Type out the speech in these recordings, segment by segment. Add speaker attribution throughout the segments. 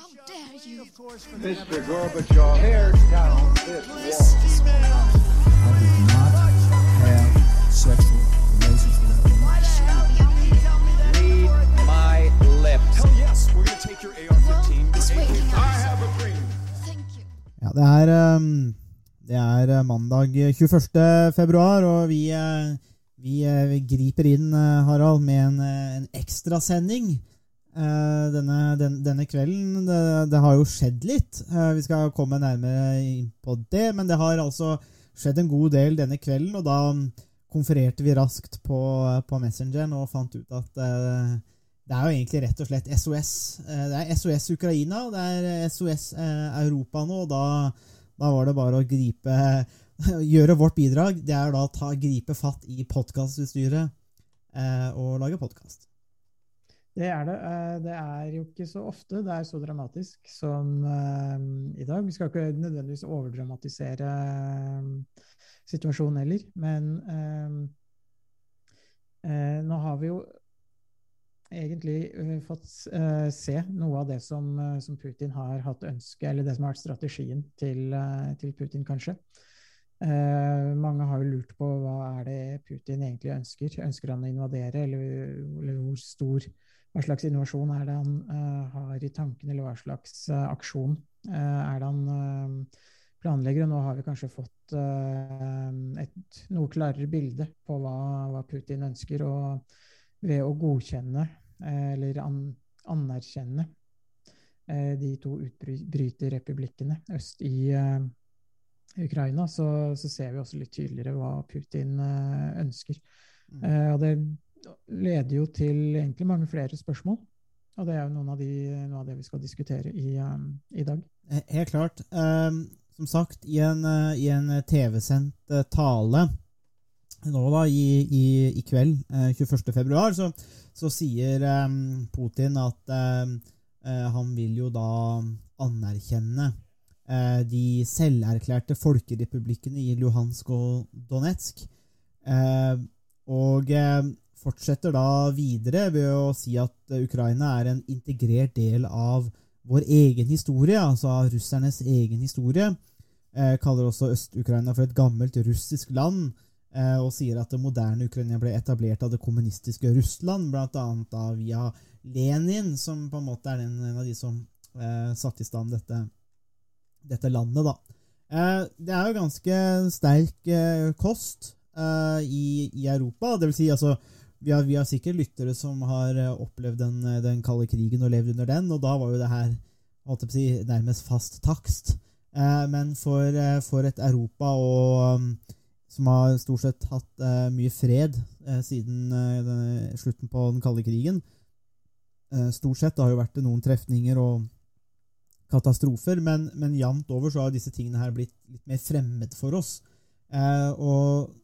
Speaker 1: How dare you?
Speaker 2: Mr. Gorbachev, tear down this wall.
Speaker 3: I did not have sexual relations with that.
Speaker 2: Read my lips.
Speaker 4: Hell yes, we're gonna take your AR-15. I have a dream.
Speaker 5: Ja, det er, um, det er uh, mandag 21. februar, og vi, vi, uh, vi griper inn, Harald, med en, en ekstrasending. Uh, denne, den, denne kvelden. Det, det har jo skjedd litt. Uh, vi skal komme nærmere inn på det, men det har altså skjedd en god del denne kvelden, og da um, konfererte vi raskt på, på Messengeren og fant ut at uh, det er jo egentlig rett og slett SOS. Eh, Det er SOS Ukraina, det er SOS eh, Europa nå, og da, da var det bare å gripe Gjøre vårt bidrag. Det er da å gripe fatt i podkastutstyret eh, og lage podkast.
Speaker 6: Det er det. Eh, Det er jo ikke så ofte det er så dramatisk som eh, i dag. Vi skal ikke nødvendigvis overdramatisere eh, situasjonen heller, men nå har vi jo egentlig fått se noe av det som, Putin har hatt ønske, eller det som har vært strategien til Putin, kanskje. Uh, mange har jo lurt på hva er det Putin egentlig ønsker. Ønsker han å invadere, eller, eller hvor stor hva slags innovasjon er det han uh, har i tankene, eller hva slags uh, aksjon uh, er det han planlegger? Og nå har vi kanskje fått et noe klarere bilde på hva, hva Putin ønsker. og ved å godkjenne eller an, anerkjenne de to utbryterrepublikkene øst i Ukraina, så, så ser vi også litt tydeligere hva Putin ønsker.
Speaker 5: Mm.
Speaker 6: Og det leder jo til egentlig mange flere spørsmål. Og det er jo noen av de, noe av det vi skal diskutere i, um, i dag.
Speaker 5: Helt klart. Um, som sagt, i en, eh, en TV-sendt eh, tale nå da, i, i, i kveld, uh, 21. februar, så, så sier um, Putin at eh, eh, han vil jo da anerkjenne de selverklærte folkerepublikkene i Luhansk og Donetsk. Og eh, fortsetter da videre ved å si at eh, Ukraina er en integrert del av vår egen historie, altså av russernes egen historie. Eh, kaller også Øst-Ukraina for et gammelt russisk land eh, og sier at det moderne Ukraina ble etablert av det kommunistiske Russland, da via Lenin, som på en måte er den, en av de som eh, satte i stand dette, dette landet. da. Eh, det er jo ganske sterk eh, kost eh, i, i Europa. Vil si, altså, vi har, vi har sikkert lyttere som har eh, opplevd den, den kalde krigen og levd under den, og da var jo det her si, nærmest fast takst. Eh, men for, eh, for et Europa og um, som har stort sett hatt eh, mye fred eh, siden eh, denne, slutten på den kalde krigen. Eh, stort sett det har jo vært noen trefninger og katastrofer, men, men jevnt over så har disse tingene her blitt litt mer fremmed for oss. Eh, og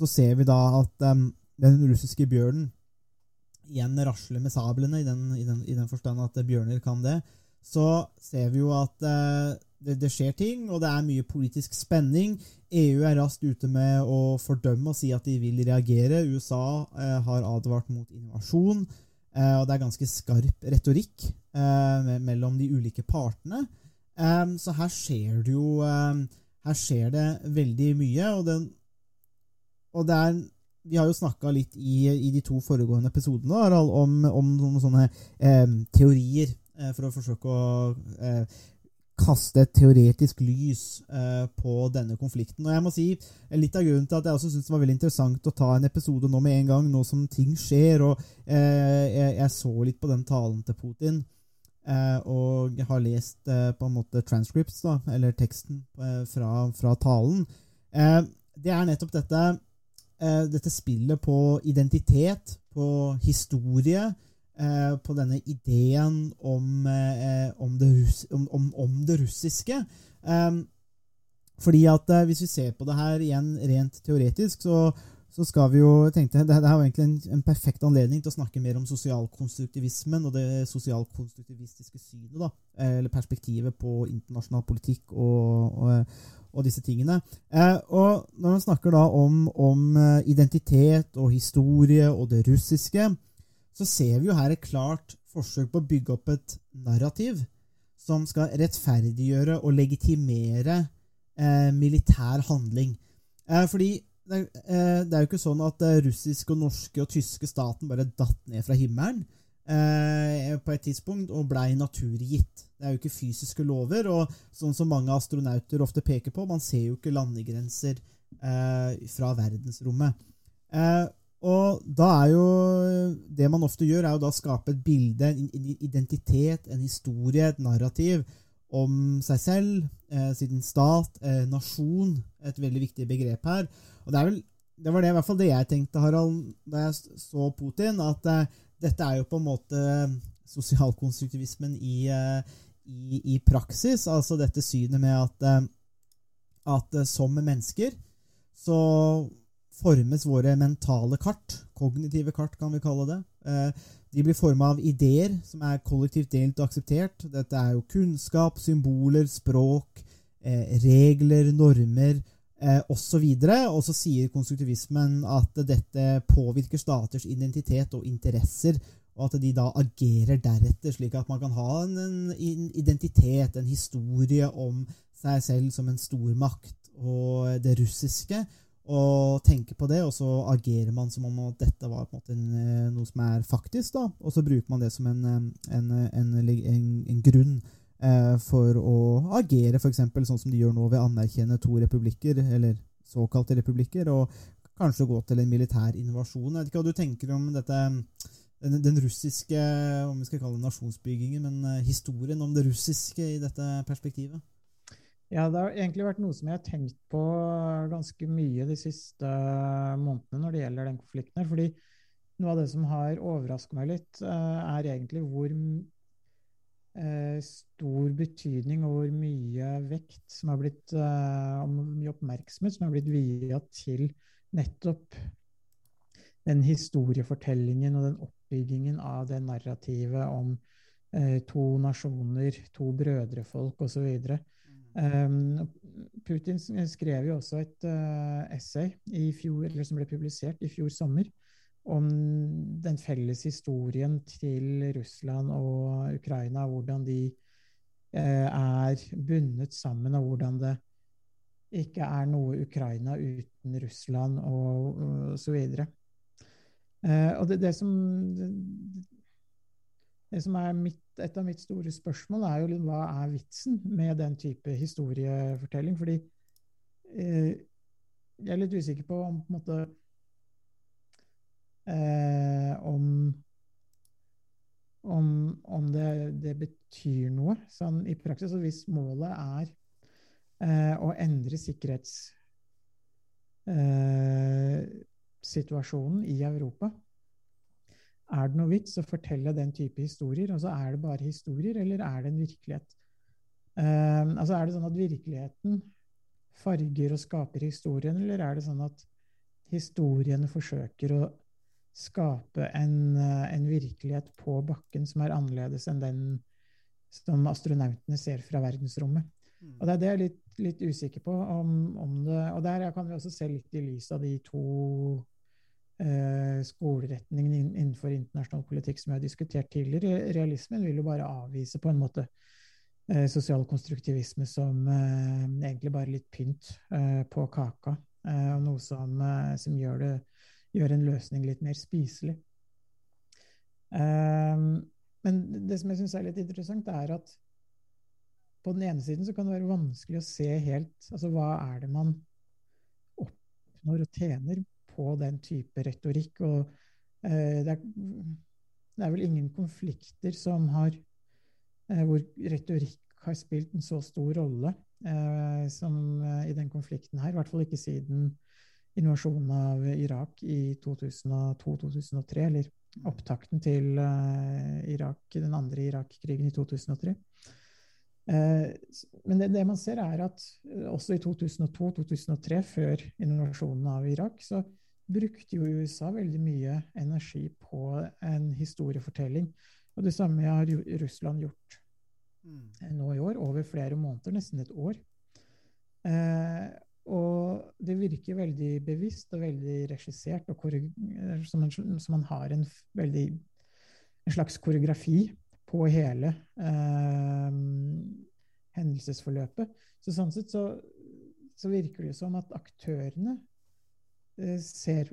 Speaker 5: så ser vi da at em, den russiske bjørnen igjen rasler med sablene, i den, i den, i den forstand at bjørner kan det. Så ser vi jo at eh, det, det skjer ting, og det er mye politisk spenning. EU er raskt ute med å fordømme og si at de vil reagere. USA eh, har advart mot invasjon. Eh, og det er ganske skarp retorikk eh, mellom de ulike partene. Så her skjer det jo eh, Her skjer det veldig mye. Og, den, og det er Vi har jo snakka litt i, i de to foregående episodene Harald, om, om noen sånne eh, teorier eh, for å forsøke å eh, kaste et teoretisk lys eh, på denne konflikten. Og jeg må si, Litt av grunnen til at jeg også syntes det var veldig interessant å ta en episode nå med en gang, nå som ting skjer, og eh, jeg, jeg så litt på den talen til Putin, eh, og har lest på en måte transcripts, da, eller teksten fra, fra talen. Det er nettopp dette, eh, dette spillet på identitet, på historie, eh, på denne ideen om, eh, om, det, russ, om, om, det russiske. Um, fordi at eh, Hvis vi ser på det her igjen rent teoretisk, så, så skal vi jo tenkte, det, det er jo egentlig en, en perfekt anledning til å snakke mer om sosialkonstruktivismen og det sosialkonstruktivistiske synet, da, eh, eller perspektivet på internasjonal politikk og, og, og disse tingene. Eh, og Når man snakker da om, om eh, identitet og historie og det russiske, så ser vi jo her et klart forsøk på å bygge opp et narrativ som skal rettferdiggjøre og legitimere eh, militær handling. Eh, fordi det, eh, det er jo ikke sånn at eh, russiske og norske og tyske staten bare datt ned fra himmelen på et tidspunkt og blei naturgitt. Det er jo ikke fysiske lover, og sånn som mange astronauter ofte peker på, man ser jo ikke landegrenser eh, fra verdensrommet. Eh, og da er jo Det man ofte gjør, er jo da skape et bilde, en en identitet, en historie, et narrativ om seg selv, eh, sin stat, eh, nasjon, et veldig viktig begrep her. Og det vel det var det, i hvert fall det jeg tenkte, Harald, da jeg så Putin, at eh, dette er jo på en måte sosialkonstruktivismen i, eh, i, i praksis. Altså dette synet med at, eh, at eh, som mennesker så formes våre mentale kart, kognitive kart kan vi kalle det. Eh, De blir forma av ideer som er kollektivt delt og akseptert. Dette er jo kunnskap, symboler, språk, regler, normer osv. Og så sier konstruktivismen at dette påvirker staters identitet og interesser, og at de da agerer deretter, slik at man kan ha en, en identitet, en historie om seg selv som en stormakt og det russiske, og tenke på det, og så agerer man som om at dette var en eh, noe som er faktisk, da, og så bruker man det som en, en grunn eh, for å agere, f.eks. sånn som de gjør nå ved å anerkjenne to republikker, eller såkalte republikker, og kanskje gå til en militær invasjon. Jeg vet ikke hva du tenker om dette den, den russiske om vi skal kalle det nasjonsbyggingen, men eh, historien om det russiske i dette perspektivet?
Speaker 6: Ja, det har egentlig vært noe som jeg har tenkt på ganske mye de siste månedene når det gjelder den konflikten her. Fordi noe av det som har overrasket meg litt, eh, er egentlig hvor eh, stor betydning og hvor mye vekt som har blitt, eh, og mye oppmerksomhet som har blitt via til nettopp den historiefortellingen og den oppbyggingen av det narrativet om eh, to nasjoner, to brødrefolk osv. Um, Putin skrev jo også et uh, essay i fjor, eller som ble publisert i fjor sommer om den felles historien til Russland og Ukraina, hvordan de eh, er bundet sammen, og hvordan det ikke er noe Ukraina uten Russland og, og så videre. Eh, og det, det som det, det som er mitt, et av mitt store spørsmål, er jo litt hva er vitsen med den type historiefortelling? Fordi eh, jeg er litt usikker på om på en måte eh, om om, om det, det betyr noe sånn i praksis. Og hvis målet er eh, å endre sikkerhetssituasjonen i Europa, er det noe vits å fortelle den type historier? Altså, er det bare historier, eller er det en virkelighet? Uh, altså, er det sånn at virkeligheten farger og skaper historien, eller er det sånn at historiene forsøker å skape en, eh, en virkelighet på bakken som er annerledes enn den som astronautene ser fra verdensrommet? Og det er det jeg er litt, litt usikker på. Om, om det, og der kan vi også se litt i lys av de to eh, skoleretningene innenfor internasjonal politikk som jeg har diskutert tidligere. Realismen vil jo bare avvise på en måte eh, sosialkonstruktivisme som eh, egentlig bare litt pynt på kaka. og noe som, som gjør, det, gjør en løsning litt mer spiselig. Men det som jeg syns er litt interessant, er at på den ene siden så kan det være vanskelig å se helt altså hva er det man oppnår og tjener på den type retorikk. Og eh, det, er, det er vel ingen konflikter som har eh, hvor retorikk har spilt en så stor rolle eh, som eh, i den konflikten her. I hvert fall ikke siden invasjonen av Irak i 2002-2003, eller opptakten til eh, Irak, den andre Irak-krigen i 2003. Eh, Men det, det man ser, er at også i 2002-2003, før invasjonen av Irak, så brukte jo USA veldig mye energi på en historiefortelling. Og det samme har Russland gjort eh, nå i år, over flere måneder, nesten et år. Eh, og det virker veldig bevisst og veldig regissert, og eh, som, en, som man har en veldig en slags koreografi på hele, eh, hendelsesforløpet. Så sånn sett så, så virker det som at aktørene ser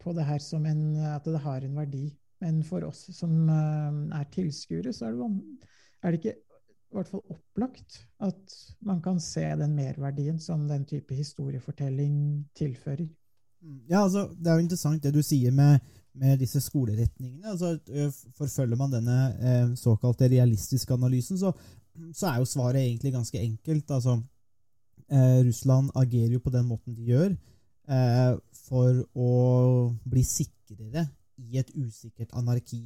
Speaker 6: på det her som en, at det har en verdi. Men for oss som eh, er tilskuere, så er det, er det ikke i hvert fall opplagt at man kan se den merverdien som den type historiefortelling tilfører.
Speaker 5: Ja, altså, Det er jo interessant det du sier med, med disse skoleretningene. altså Forfølger man denne eh, såkalte realistiske analysen, så, så er jo svaret egentlig ganske enkelt. altså eh, Russland agerer jo på den måten de gjør eh, for å bli sikrere i et usikkert anarki.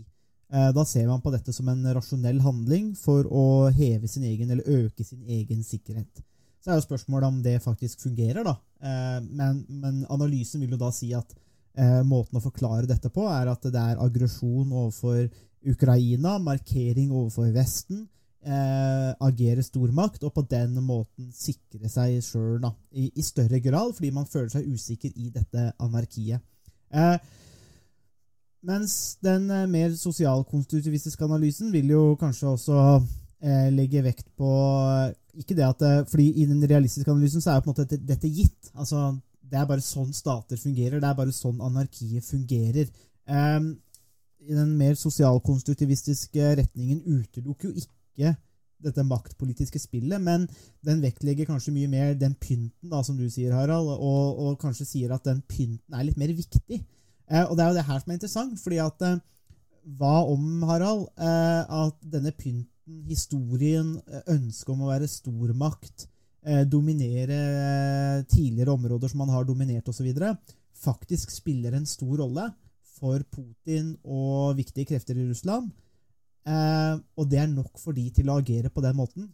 Speaker 5: Eh, da ser man på dette som en rasjonell handling for å heve sin egen eller øke sin egen sikkerhet. Så er jo spørsmålet om det faktisk fungerer, da. Eh, men, men analysen vil jo da si at eh, måten å forklare dette på er at det er aggresjon overfor Ukraina, markering overfor Vesten, eh, agere stormakt, og på den måten sikre seg sjøl i, i større grad, fordi man føler seg usikker i dette anarkiet. Eh, mens den eh, mer sosialkonstruktivistiske analysen vil jo kanskje også eh, legge vekt på eh, ikke det at eh, fordi I den realistiske analysen så er jo på en måte dette, dette gitt. altså Det er bare sånn stater fungerer. Det er bare sånn anarkiet fungerer. Ehm, I den mer sosialkonstruktivistiske retningen utelukker jo ikke dette maktpolitiske spillet, men den vektlegger kanskje mye mer den pynten, da, som du sier, Harald, og, og kanskje sier at den pynten er litt mer viktig. Eh, og det er jo det her som er interessant, fordi at eh, hva om, Harald, eh, at denne pynten, historien, eh, ønsket om å være stormakt, eh, dominere eh, tidligere områder som man har dominert osv., faktisk spiller en stor rolle for Putin og viktige krefter i Russland. Eh, og det er nok for de til å agere på den måten,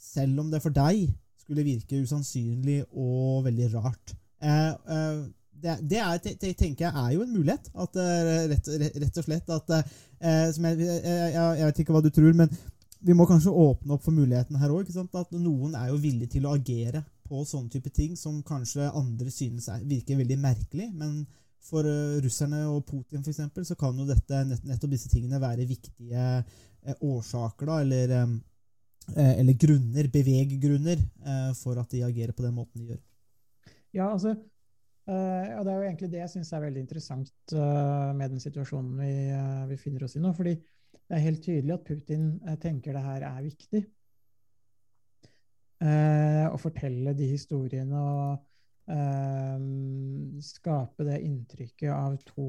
Speaker 5: selv om det for deg skulle virke usannsynlig og veldig rart. Eh, eh, det, det er, te- te- tenker jeg er jo en mulighet. At, eh, rett, rett, og slett at eh, som jeg, jeg, jeg, vet ikke hva du tror, men vi må kanskje åpne opp for muligheten her òg. At noen er jo villige til å agere på sånne type ting som kanskje andre synes er, virker veldig merkelig. Men for eh, russerne og Putin eksempel, så kan jo dette, nettopp disse tingene være viktige eh, årsaker, da, eller, eh, eller grunner, beveggrunner, for at de agerer på den måten de gjør.
Speaker 6: Ja, altså, og det er jo egentlig det jeg syns er veldig interessant med den situasjonen vi, vi finner oss i nå. fordi det er helt tydelig at Putin tenker det her er viktig. Å fortelle de historiene og skape det inntrykket av to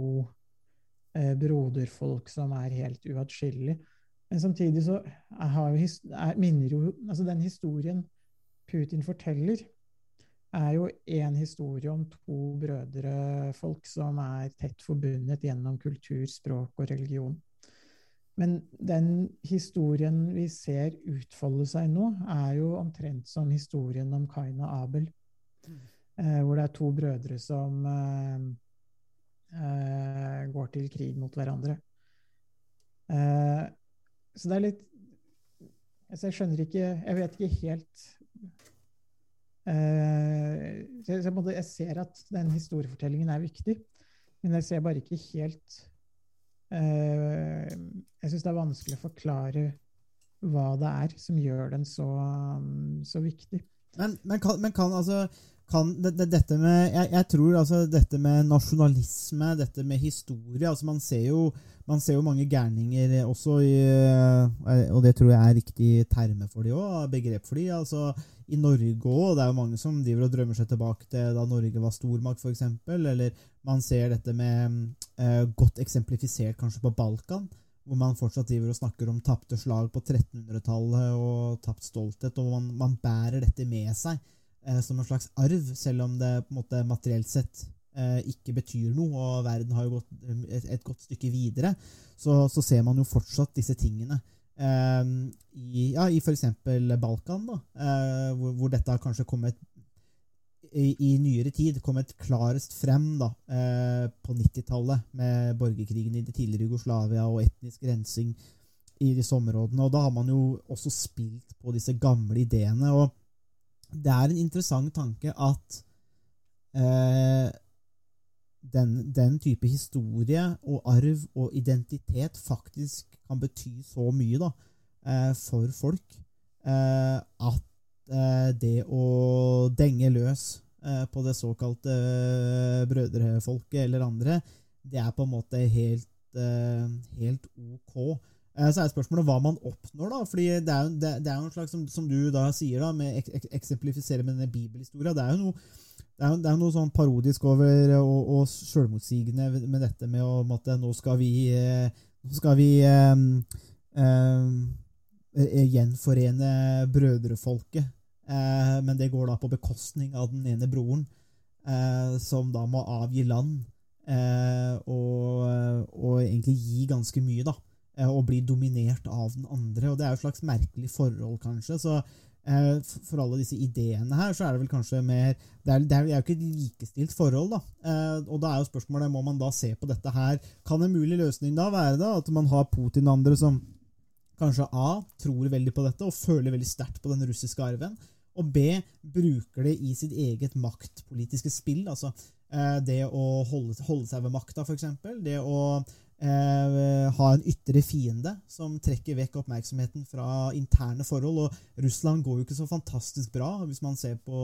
Speaker 6: eh, broderfolk som er helt uatskillelige. Men samtidig så har jo, er, minner jo altså Den historien Putin forteller, er jo en historie om to brødrefolk som er tett forbundet gjennom kultur, språk og religion. Men den historien vi ser utfolde seg nå, er jo omtrent som historien om Kain og Abel. Eh, hvor det er to brødre som eh, eh, går til krig mot hverandre. Eh, så det er litt altså Jeg skjønner ikke Jeg vet ikke helt Eh, jeg, ser at den historiefortellingen er viktig, men jeg ser bare ikke helt eh, Jeg syns det er vanskelig å forklare hva det er som gjør den så, så viktig.
Speaker 5: Men, men, kan, men kan altså kan det, det, dette med jeg, jeg tror altså dette med nasjonalisme, dette med historie altså Man ser jo, man ser jo mange gærninger også i eh, Og det tror jeg er riktig terme for de òg, begrep for de. Altså, I Norge òg. Det er jo mange som driver og drømmer seg tilbake til da Norge var stormakt, f.eks. Eller man ser dette med eh, godt eksemplifisert kanskje på Balkan. Hvor man fortsatt driver og snakker om tapte slag på 1300-tallet og tapt stolthet. Og man, man bærer dette med seg som en slags arv, selv om det på en måte materielt sett eh, ikke betyr noe, og verden har jo gått eh, et, et godt stykke videre, så, så ser man jo fortsatt disse tingene. Eh, I, ja, i f.eks. Balkan, da, eh, hvor, hvor dette har kanskje kommet i, i nyere tid kommet klarest frem da, eh, på 90-tallet, med borgerkrigen i det tidligere Jugoslavia og etnisk rensing i disse områdene. Og da har man jo også spilt på disse gamle ideene. og det er en interessant tanke at eh, den, den type historie og arv og identitet faktisk kan bety så mye da, eh, for folk eh, at eh, det å denge løs eh, på det såkalte eh, brødrefolket eller andre, det er på en måte helt, helt ok. Eh, Så er spørsmålet hva man oppnår, da. fordi det er, jo- en slags, som, som du da sier, da, med ek, ek, eksemplifisere med denne bibelhistoria, det er jo noe det er, det er noe sånn parodisk over og, og selvmotsigende med dette med å måtte, Nå skal vi, eh, nå skal vi um, um, gjenforene brødrefolket. Eh, men det går da på bekostning av den ene broren, eh, som da må avgi land. Eh, og, og egentlig gi ganske mye, da. Eh, og bli dominert av den andre. Og det er jo et slags merkelig forhold, kanskje. Så eh, for alle disse ideene her, så er det vel kanskje mer Det er, det er, jo ikke et likestilt forhold, da. Eh, og da er jo spørsmålet må man da se på dette her Kan en mulig løsning da være da at man har Putin og andre som kanskje A tror veldig på dette og føler veldig sterkt på den russiske arven, og B bruker det i sitt eget maktpolitiske spill. altså eh, Det å holde, holde seg ved makta, f.eks. Det å eh, ha en ytre fiende som trekker vekk oppmerksomheten fra interne forhold. Og Russland går jo ikke så fantastisk bra hvis man ser på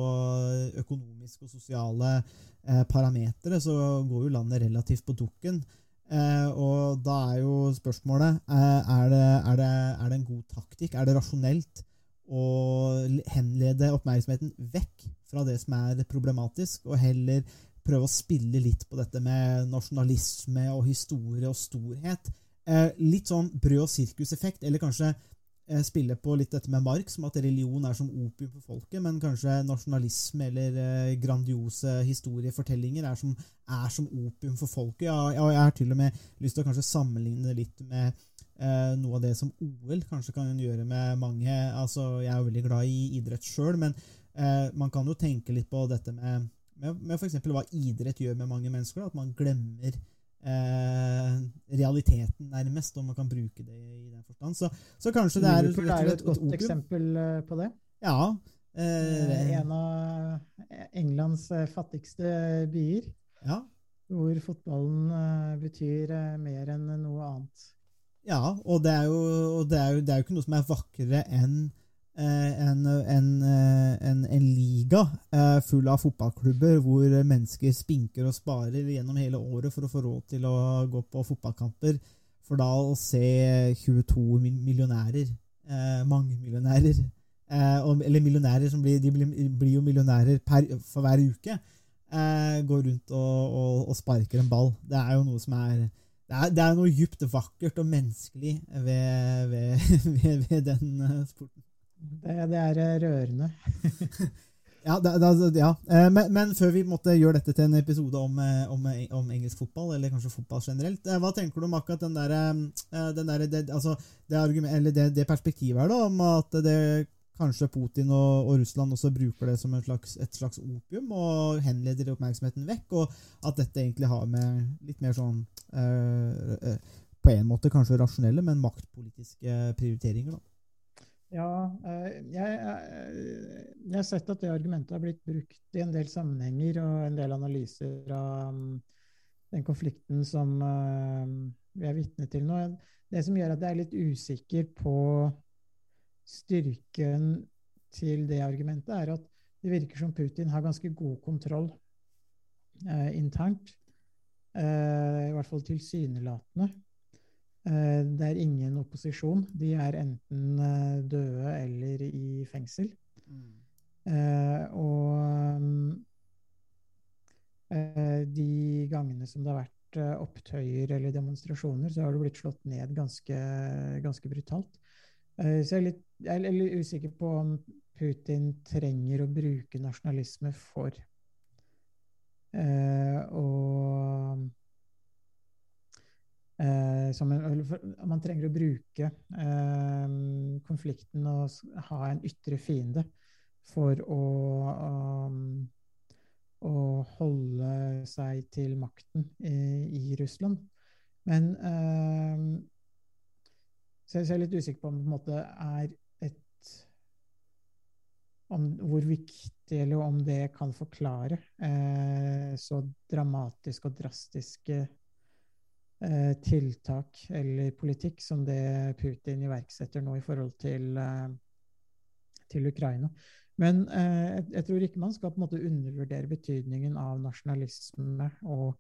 Speaker 5: økonomiske og sosiale eh, parametere. Så går jo landet relativt på dukken. Eh, og da er jo spørsmålet eh, er, det, er, det, er det en god taktikk? Er det rasjonelt å henlede oppmerksomheten vekk fra det som er problematisk, og heller prøve å spille litt på dette med nasjonalisme og historie og storhet? Eh, litt sånn brød- og sirkuseffekt, eller kanskje eh, spille på litt dette med Marx, som at religion er som opium for folket, men kanskje nasjonalisme eller eh, grandiose historiefortellinger er som, er som opium for folket. Ja, jeg har til og med lyst til å kanskje sammenligne det litt med eh, noe av det som OL kanskje kan gjøre med mange altså Jeg er jo veldig glad i idrett sjøl, men eh, man kan jo tenke litt på dette med, med, med f.eks. hva idrett gjør med mange mennesker. Da, at man glemmer eh, realiteten, nærmest, om man kan bruke det i den forstand. Så, så kanskje det er
Speaker 6: Liverpool er jo et godt
Speaker 5: opium.
Speaker 6: eksempel eh, på det.
Speaker 5: Ja.
Speaker 6: Eh,
Speaker 5: Eh,
Speaker 6: En av Englands eh, fattigste byer,
Speaker 5: ja.
Speaker 6: hvor fotballen betyr mer enn noe annet.
Speaker 5: Ja, og det er jo, og det er jo, det er jo ikke noe som er vakrere enn en, en, eh, en, en liga eh, full av fotballklubber hvor mennesker spinker og sparer gjennom hele året for å få råd til å gå på fotballkamper, for da å se 22 millionærer, eh, mange millionærer, eh, eller millionærer som blir, blir, blir jo millionærer per, for hver uke, eh, går rundt og, og, og sparker en ball. Det er jo noe som er det er, det er noe djupt vakkert og menneskelig ved, ved, ved, ved den eh, sporten.
Speaker 6: Det, det er eh, rørende.
Speaker 5: Ja, da, da, ja. Eh, Men, men før vi måtte gjøre dette til en episode om, eh, om, om engelsk fotball, eller kanskje fotball generelt, hva tenker du om akkurat den der, den der det, altså, det, det, det perspektivet her, da, om at det kanskje Putin og, og Russland også bruker det som en slags, et slags opium, og henleder oppmerksomheten vekk, og at dette egentlig har med litt mer sånn øh, øh, På en måte kanskje rasjonelle, men maktpolitiske prioriteringer, da.
Speaker 6: Ja, eh, jeg, eh, jeg har sett at det argumentet har blitt brukt i en del sammenhenger og en del analyser av mm, den konflikten som eh, vi er vitne til nå. Det som gjør at jeg er litt usikker på styrken til det argumentet, er at det virker som Putin har ganske god kontroll eh, internt. Eh, I hvert fall tilsynelatende. Eh, Det er ingen opposisjon. De er enten eh, døde eller i fengsel. Mm. og mm, eh, de gangene som det har vært eh, opptøyer eller demonstrasjoner, så har det blitt slått ned ganske, ganske brutalt. Eh, så jeg er, litt, jeg er litt usikker på om Putin trenger å bruke nasjonalisme for eh, å eh, en, man trenger å bruke eh, konflikten og ha en ytre fiende for å, um, å holde seg til makten i, i Russland. Men eh, så jeg er litt usikker på om det på en måte er et om hvor viktig, eller om det kan forklare eh, så dramatiske og drastiske tiltak eller politikk som det Putin iverksetter nå i forhold til, eh, til Ukraina. Men eh, jeg, tror ikke man skal på en måte undervurdere betydningen av nasjonalisme og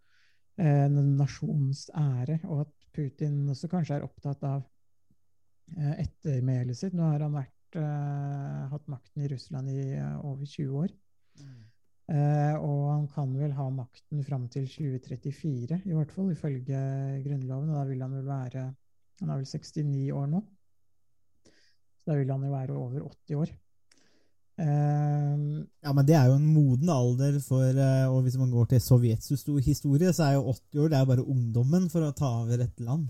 Speaker 6: eh, nasjonens ære, og at Putin også kanskje er opptatt av eh, ettermælet sitt. Nå har han vært, eh, hatt makten i Russland i eh, over 20 år. Eh, og han kan vel ha makten fram til 2034, i hvert fall, ifølge Grunnloven. Og da vil han vel være Han er vel 69 år nå. Så da vil han jo være over 80 år. Eh,
Speaker 5: Ja, men det er jo en moden alder for eh, Og hvis man går til Sovjets historie, så er jo 80 år det er bare ungdommen for å ta over et land.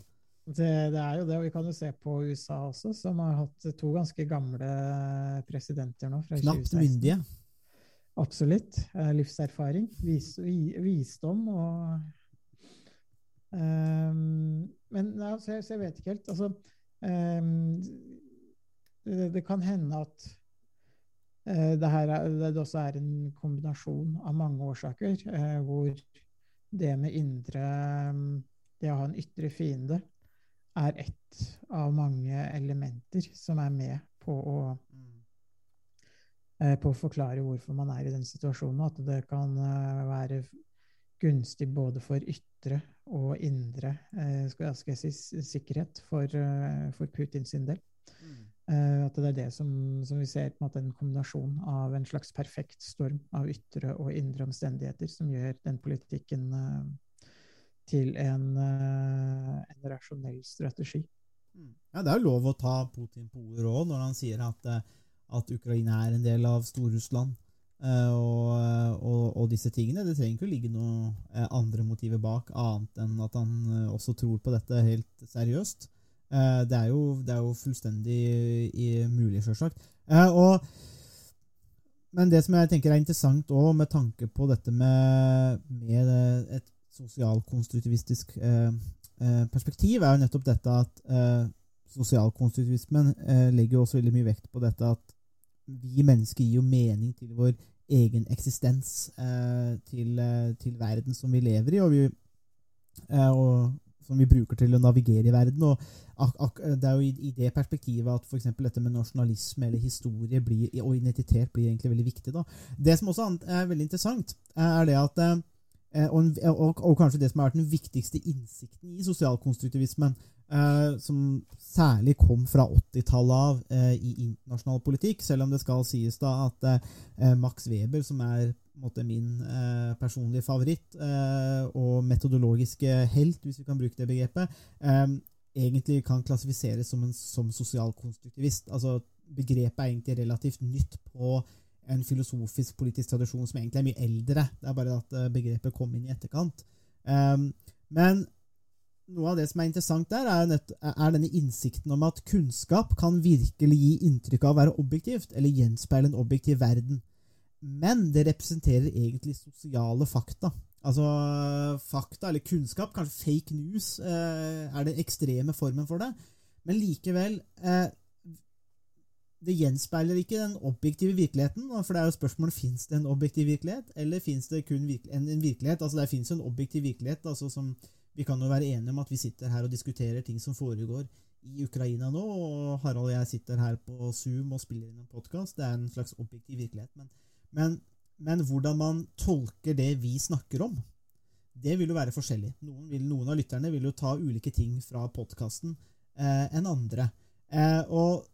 Speaker 6: det, det er jo det, og vi kan jo se på USA også, som har hatt to ganske gamle presidenter nå. fra
Speaker 5: Knapt
Speaker 6: 2016.
Speaker 5: myndige.
Speaker 6: Absolutt. Livserfaring, vis, vi, visdom og Ehm, Men ja, så jeg, jeg vet ikke helt. Altså ehm, det, det kan hende at eh, det her er, det også er en kombinasjon av mange årsaker, eh, hvor det med indre Det å ha en ytre fiende er ett av mange elementer som er med på å eh, på å forklare hvorfor man er i den situasjonen, og at det kan eh, være gunstig både for ytre og indre eh, skal, skal jeg si, sikkerhet for, eh, for Putins del. Mm. At det er det som, som vi ser på en måte en kombinasjon av en slags perfekt storm av ytre og indre omstendigheter som gjør den politikken eh, til en, eh, en rasjonell strategi.
Speaker 5: Ja, Det er jo lov å ta Putin på ordet òg, når han sier at, eh, at Ukraina er en del av Stor-Russland. eh, Og, og, og disse tingene. Det trenger ikke å ligge noe eh, andre motiver bak, annet enn at han eh, også tror på dette helt seriøst. Det er jo, det er jo fullstendig mulig, sjølsagt. Men det som jeg tenker er interessant òg, med tanke på dette med, med et sosialkonstruktivistisk perspektiv, er jo nettopp dette at sosialkonstruktivismen legger også veldig mye vekt på dette at vi mennesker gir jo mening til vår egen eksistens, eh, til, eh, til verden som vi lever i, og, vi, eh, og som vi bruker til å navigere i verden. og Det er jo i, det perspektivet at f.eks. dette med nasjonalisme eller historie blir, og identitet blir egentlig veldig viktig. da. Det som også er veldig interessant, er det at og, og, og kanskje det som har vært den viktigste innsikten i sosialkonstruktivismen, eh, som særlig kom fra 80-tallet av eh, i internasjonal politikk, selv om det skal sies da at eh, Max Weber, som er måte, min eh, personlige favoritt eh, og metodologiske helt, hvis vi kan bruke det begrepet, eh, egentlig kan klassifiseres som en som sosialkonstruktivist. Altså, begrepet er egentlig relativt nytt på en filosofisk politisk tradisjon som egentlig er mye eldre. Det er bare at begrepet kom inn i etterkant. Um, men noe av det som er interessant der, er, nett, er denne innsikten om at kunnskap kan virkelig gi inntrykk av å være objektivt, eller gjenspeile en objektiv verden. Men det representerer egentlig sosiale fakta. Altså fakta, eller kunnskap, kanskje fake news, eh, er den ekstreme formen for det. Men likevel eh, det gjenspeiler ikke den objektive virkeligheten. For det er jo spørsmålet fins det en objektiv virkelighet, eller fins det kun en virkelighet? Altså Det fins jo en objektiv virkelighet. altså som Vi kan jo være enige om at vi sitter her og diskuterer ting som foregår i Ukraina nå, og Harald og jeg sitter her på Zoom og spiller inn en podkast. Det er en slags objektiv virkelighet. Men, men, men hvordan man tolker det vi snakker om, det vil jo være forskjellig. Noen, vil, noen av lytterne vil jo ta ulike ting fra podkasten eh, enn andre. Eh, og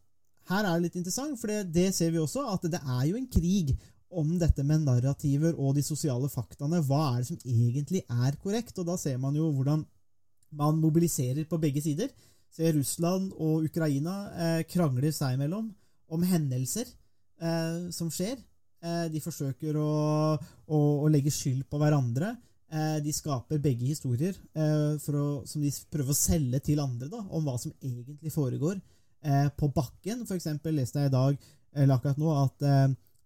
Speaker 5: her er det litt interessant, for det, det ser vi også, at det er jo en krig om dette med narrativer og de sosiale faktaene. Hva er det som egentlig er korrekt? Og da ser man jo hvordan man mobiliserer på begge sider. Ser Russland og Ukraina eh, krangler seg imellom om hendelser eh, som skjer. Eh, de forsøker å, å, å legge skyld på hverandre. Eh, de skaper begge historier eh, å, som de prøver å selge til andre da, om hva som egentlig foregår eh, på bakken. For eksempel leste jeg i dag, eller akkurat nå, at,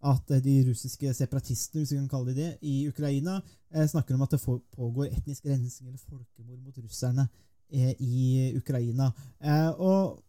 Speaker 5: at de russiske separatistene hvis vi kan kalle de det, i Ukraina eh, snakker om at det pågår etnisk rensing eller folkemord mot russerne eh, i Ukraina. Eh, og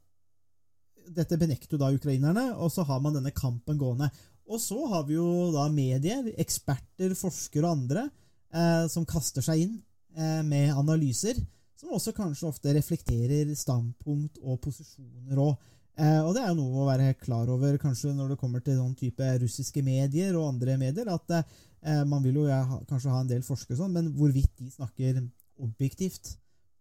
Speaker 5: dette benekter jo da ukrainerne, og så har man denne kampen gående. Og så har vi jo da medier, eksperter, forskere og andre eh, som kaster seg inn eh, med analyser, som også kanskje ofte reflekterer standpunkt og posisjoner òg. Eh, og det er jo noe å være klar over kanskje når det kommer til sånn type russiske medier og andre medier, at eh, man vil jo kanskje ha en del forskere sånn, men hvorvidt de snakker objektivt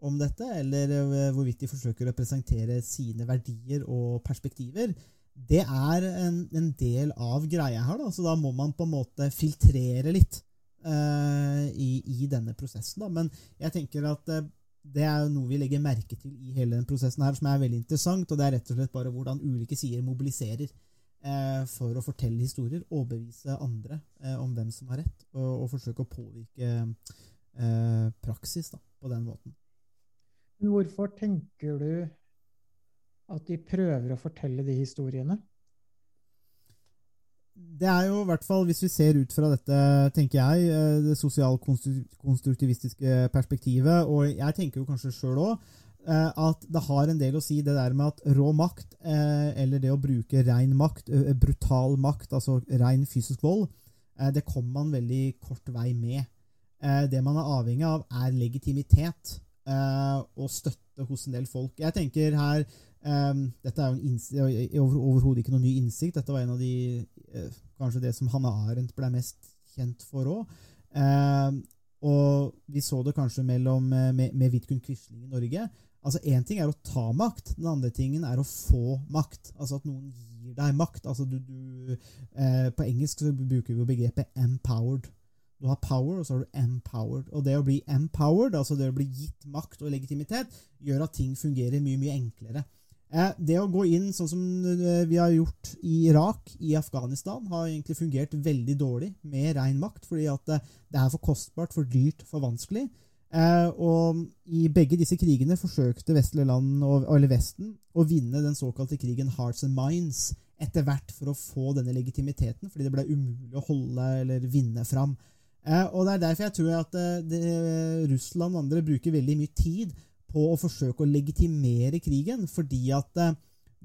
Speaker 5: om dette, eller eh, hvorvidt de forsøker å presentere sine verdier og perspektiver, det er en, en del av greia her. Da. Så da må man på en måte filtrere litt eh, i, i denne prosessen. Da. Men jeg tenker at eh, det er noe vi legger merke til i hele den prosessen her, som er veldig interessant. Og det er rett og slett bare hvordan ulike sider mobiliserer eh, for å fortelle historier, overbevise andre eh, om hvem som har rett, og, og forsøke å påvirke eh, praksis da, på den måten.
Speaker 6: Hvorfor tenker du at de prøver å fortelle de historiene?
Speaker 5: Det er jo i hvert fall, hvis vi ser ut fra dette, tenker jeg, eh, det sosialkonstruktivistiske perspektivet, og jeg tenker jo kanskje sjøl òg, at det har en del å si det der med at rå makt, eh, eller det å bruke rein makt, brutal makt, altså rein fysisk vold, eh, det kommer man veldig kort vei med. Eh, Det man er avhengig av, er legitimitet eh, og støtte hos en del folk. Jeg tenker her Um, dette er jo over, overhodet ikke noe ny innsikt. Dette var en av de uh, Kanskje det som Hanne Arendt ble mest kjent for òg. og vi så det kanskje mellom, eh, med, med Vidkun Quisling i Norge. Altså Én ting er å ta makt, den andre tingen er å få makt. Altså at noen gir deg makt. Altså du, du, eh, på engelsk så bruker vi jo begrepet 'empowered'. Du har power, og så har du empowered. Og det å bli empowered, altså det å bli gitt makt og legitimitet, gjør at ting fungerer mye, mye enklere. Eh, Det å gå inn sånn som eh, vi har gjort i Irak, i Afghanistan, har egentlig fungert veldig dårlig med ren makt, fordi at eh, det er for kostbart, for dyrt, for vanskelig. Og i begge disse krigene forsøkte vestlige land, eller Vesten, å vinne den såkalte krigen Hearts and Minds etter hvert for å få denne legitimiteten, fordi det ble umulig å holde eller vinne fram. Og det er derfor jeg tror at Russland og andre bruker veldig mye tid på å forsøke å legitimere krigen, fordi at eh,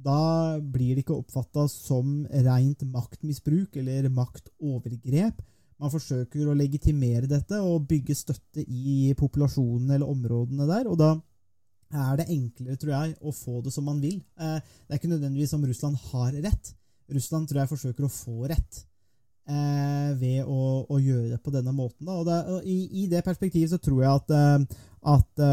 Speaker 5: da blir det ikke oppfatta som rent maktmisbruk eller maktovergrep. Man forsøker å legitimere dette og bygge støtte i populasjonen eller områdene der, og da er det enklere, tror jeg, å få det som man vil. Eh, Det er ikke nødvendigvis om Russland har rett. Russland tror jeg forsøker å få rett eh, ved å, å gjøre det på denne måten. Og, det, og i, I det perspektivet så tror jeg at, at,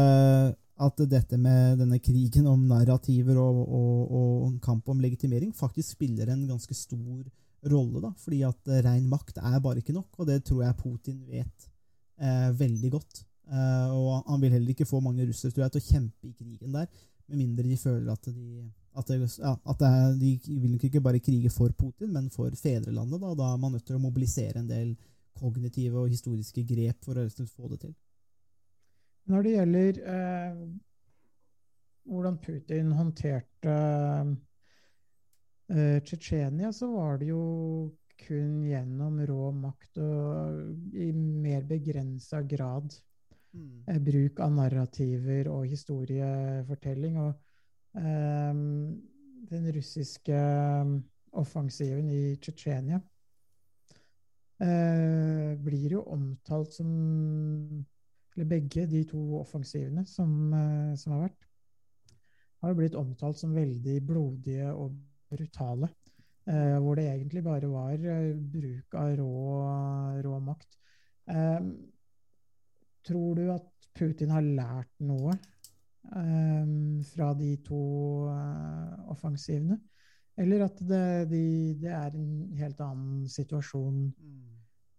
Speaker 5: at dette med denne krigen om narrativer og, og, og kamp om legitimering faktisk spiller en ganske stor rolle. da, Fordi at eh, ren makt er bare ikke nok, og det tror jeg Putin vet eh, veldig godt. Eh, og han vil heller ikke få mange russere tror jeg, til å kjempe i krigen der, med mindre de føler at de at, det, ja, at det er, de vil ikke bare krige for Putin, men for fedrelandet. Da, da er man nødt til å mobilisere en del kognitive og historiske grep for å få det til.
Speaker 6: Når det gjelder eh, hvordan Putin håndterte eh, Tsjetsjenia, så var det jo kun gjennom rå makt og i mer begrensa grad eh, bruk av narrativer og historiefortelling. Og eh, den russiske eh, offensiven i Tsjetsjenia eh, blir jo omtalt som Eller begge de to offensivene som, eh, som har vært, har jo blitt omtalt som veldig blodige og brutale. Eh, hvor det egentlig bare var eh, bruk av rå, rå makt. Eh, tror du at Putin har lært noe eh, fra de to eh, offensivene? Eller at det, de, det er en helt annen situasjon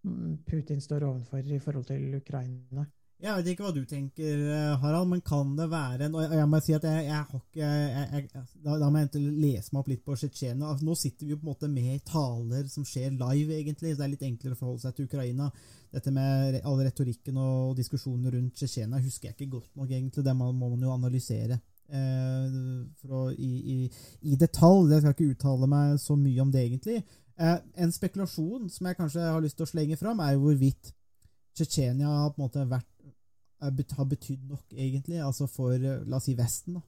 Speaker 6: mm, Putin står overfor i forhold til Ukraina?
Speaker 5: Jeg vet ikke hva du tenker, eh, Harald, men kan det være en- Og jeg må si at jeg, jeg har ikke jeg, jeg, da, da må jeg lese meg opp litt på Tsjetsjenia. Altså, nå sitter vi jo på en måte med taler som skjer live, egentlig. så Det er litt enklere å forholde seg til Ukraina. Dette med all retorikken og diskusjonen rundt Tsjetsjenia husker jeg ikke godt nok, egentlig. Det må, man jo analysere eh, å, i, i, i detalj. Jeg skal ikke uttale meg så mye om det, egentlig. Eh, en spekulasjon som jeg kanskje har lyst til å slenge fram, er jo hvorvidt Tsjetsjenia har på en måte vært har betydd nok, egentlig, altså for eh, la oss si Vesten. da,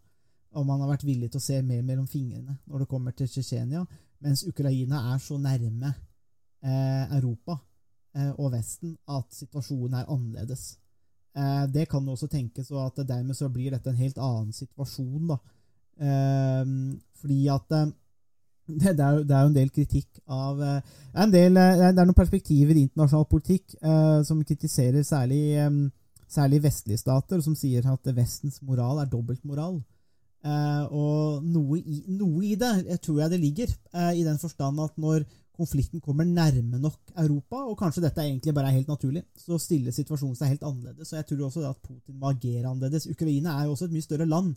Speaker 5: Om man har vært villig til å se mer mellom fingrene når det kommer til Tsjetsjenia, mens Ukraina er så nærme eh, Europa eh, og Vesten at situasjonen er annerledes. Eh, det kan også tenkes og at dermed så blir dette en helt annen situasjon da, Eh, fordi at eh, det, er, jo- en del kritikk av del, det er- noen perspektiver i internasjonal politikk som kritiserer særlig, særlig vestlige stater, som sier at Vestens moral er dobbeltmoral. Eh, og noe i, noe i det jeg tror jeg det ligger, eh, i den forstand at når konflikten kommer nærme nok Europa, og kanskje dette egentlig bare er helt naturlig, så stiller situasjonen seg helt annerledes. Og jeg tror også at Putin må agere annerledes. Ukraina er jo også et mye større land.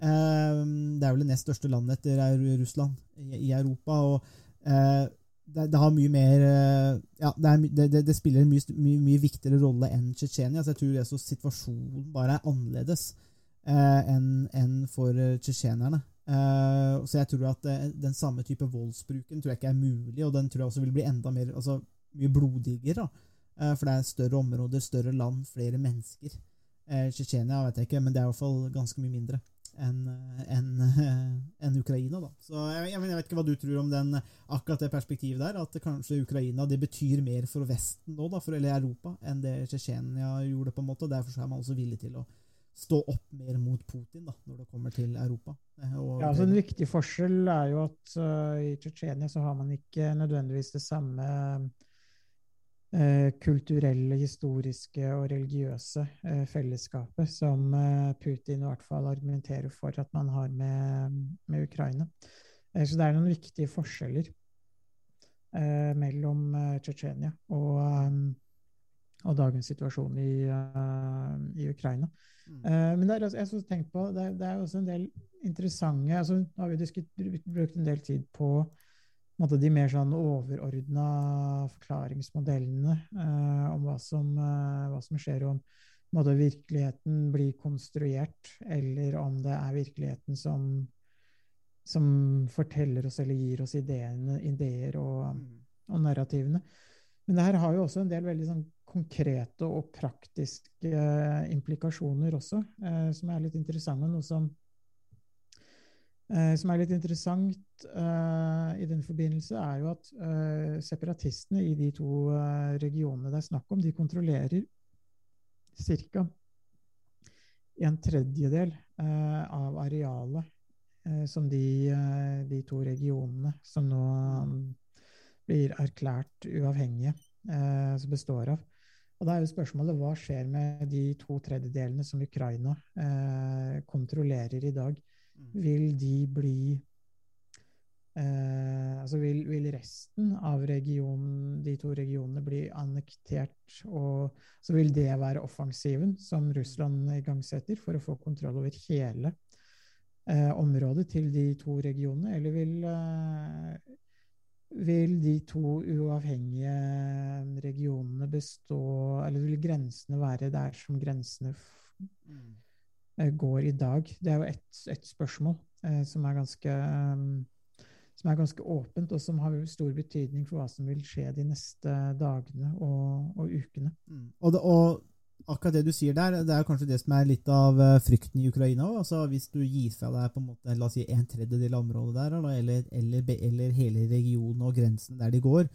Speaker 5: Eh, Det er vel det nest største landet etter Russland i, i Europa. og eh, det, det har mye mer eh, Ja, det, er, det, det, spiller en mye, mye, mye viktigere rolle enn Tsjetsjenia. Så jeg tror det så situasjonen bare er annerledes eh, enn en for eh, tsjetsjenerne. Eh, så jeg tror at eh, den samme type voldsbruken tror jeg ikke er mulig, og den tror jeg også vil bli enda mer altså, mye blodigere. Eh, for det er større områder, større land, flere mennesker. Eh, Tsjetsjenia vet jeg ikke, men det er i hvert fall ganske mye mindre enn en, en Ukraina. da. Så jeg, jeg, vet ikke hva du tror om den, akkurat det perspektivet der, at kanskje Ukraina det betyr mer for Vesten nå, da, for, eller Europa, enn det Tsjetsjenia gjorde. på en måte, Derfor så er man også villig til å stå opp mer mot Putin da, når det kommer til Europa. Eh, og
Speaker 6: Ja, altså En viktig forskjell er jo at uh, i Tsjetsjenia så har man ikke nødvendigvis det samme eh, kulturelle, historiske og religiøse eh, fellesskapet som eh, Putin i hvert fall argumenterer for at man har med, med Ukraina. Eh, så det er noen viktige forskjeller eh, mellom eh, Tsjetsjenia og, eh, og dagens situasjon i, uh, i Ukraina.
Speaker 5: Mm.
Speaker 6: Eh, men det er, altså- også tenkt på, det, er- det er også en del interessante altså, Nå har vi brukt en del tid på, måte, de mer sånn overordna forklaringsmodellene eh, om hva som, eh, hva som skjer, om måte, virkeligheten blir konstruert, eller om det er virkeligheten som, som forteller oss eller gir oss ideene, ideer og,
Speaker 5: Mm.
Speaker 6: og narrativene. Men det her har jo også en del veldig sånn konkrete og praktiske eh, implikasjoner også, eh, som er litt interessante. Noe som, eh, som er litt interessant eh, i den forbindelse, er jo at eh, separatistene i de to eh, regionene det er snakk om, de kontrollerer ca. en tredjedel eh, av arealet eh, som de, de to regionene som nå mm, blir erklært uavhengige, eh, som består av. Og da er jo spørsmålet hva skjer med de to tredjedelene som Ukraina eh, kontrollerer i dag?
Speaker 5: Mm.
Speaker 6: Vil de bli eh, Altså vil, vil resten av regionen, de to regionene bli annektert, og så vil det være offensiven som Russland igangsetter for å få kontroll over hele eh, området til de to regionene, eller vil eh, vil de to uavhengige regionene bestå Eller vil grensene være der som grensene
Speaker 5: Mm.
Speaker 6: Eh, går i dag? Det er jo ett et spørsmål eh, som, er ganske, eh, som er ganske åpent, og som har stor betydning for hva som vil skje de neste dagene og, og ukene.
Speaker 5: Mm. Og, det, og akkurat det du sier der, det er kanskje det som er litt av frykten i Ukraina òg. Altså, hvis du gir fra deg på en måte, la oss si en tredjedel av området der, eller, eller, eller hele regionen og grensen der de går,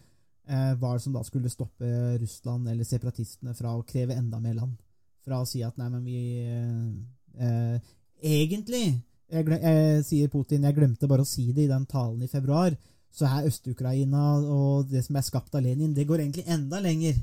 Speaker 5: eh, hva er det som da skulle stoppe Russland eller separatistene fra å kreve enda mer land? Fra å si at nei, men vi eh, Egentlig, jeg, eh, sier Putin, jeg glemte bare å si det i den talen i februar, så er Øst-Ukraina og det som er skapt av Lenin, det går egentlig enda lenger.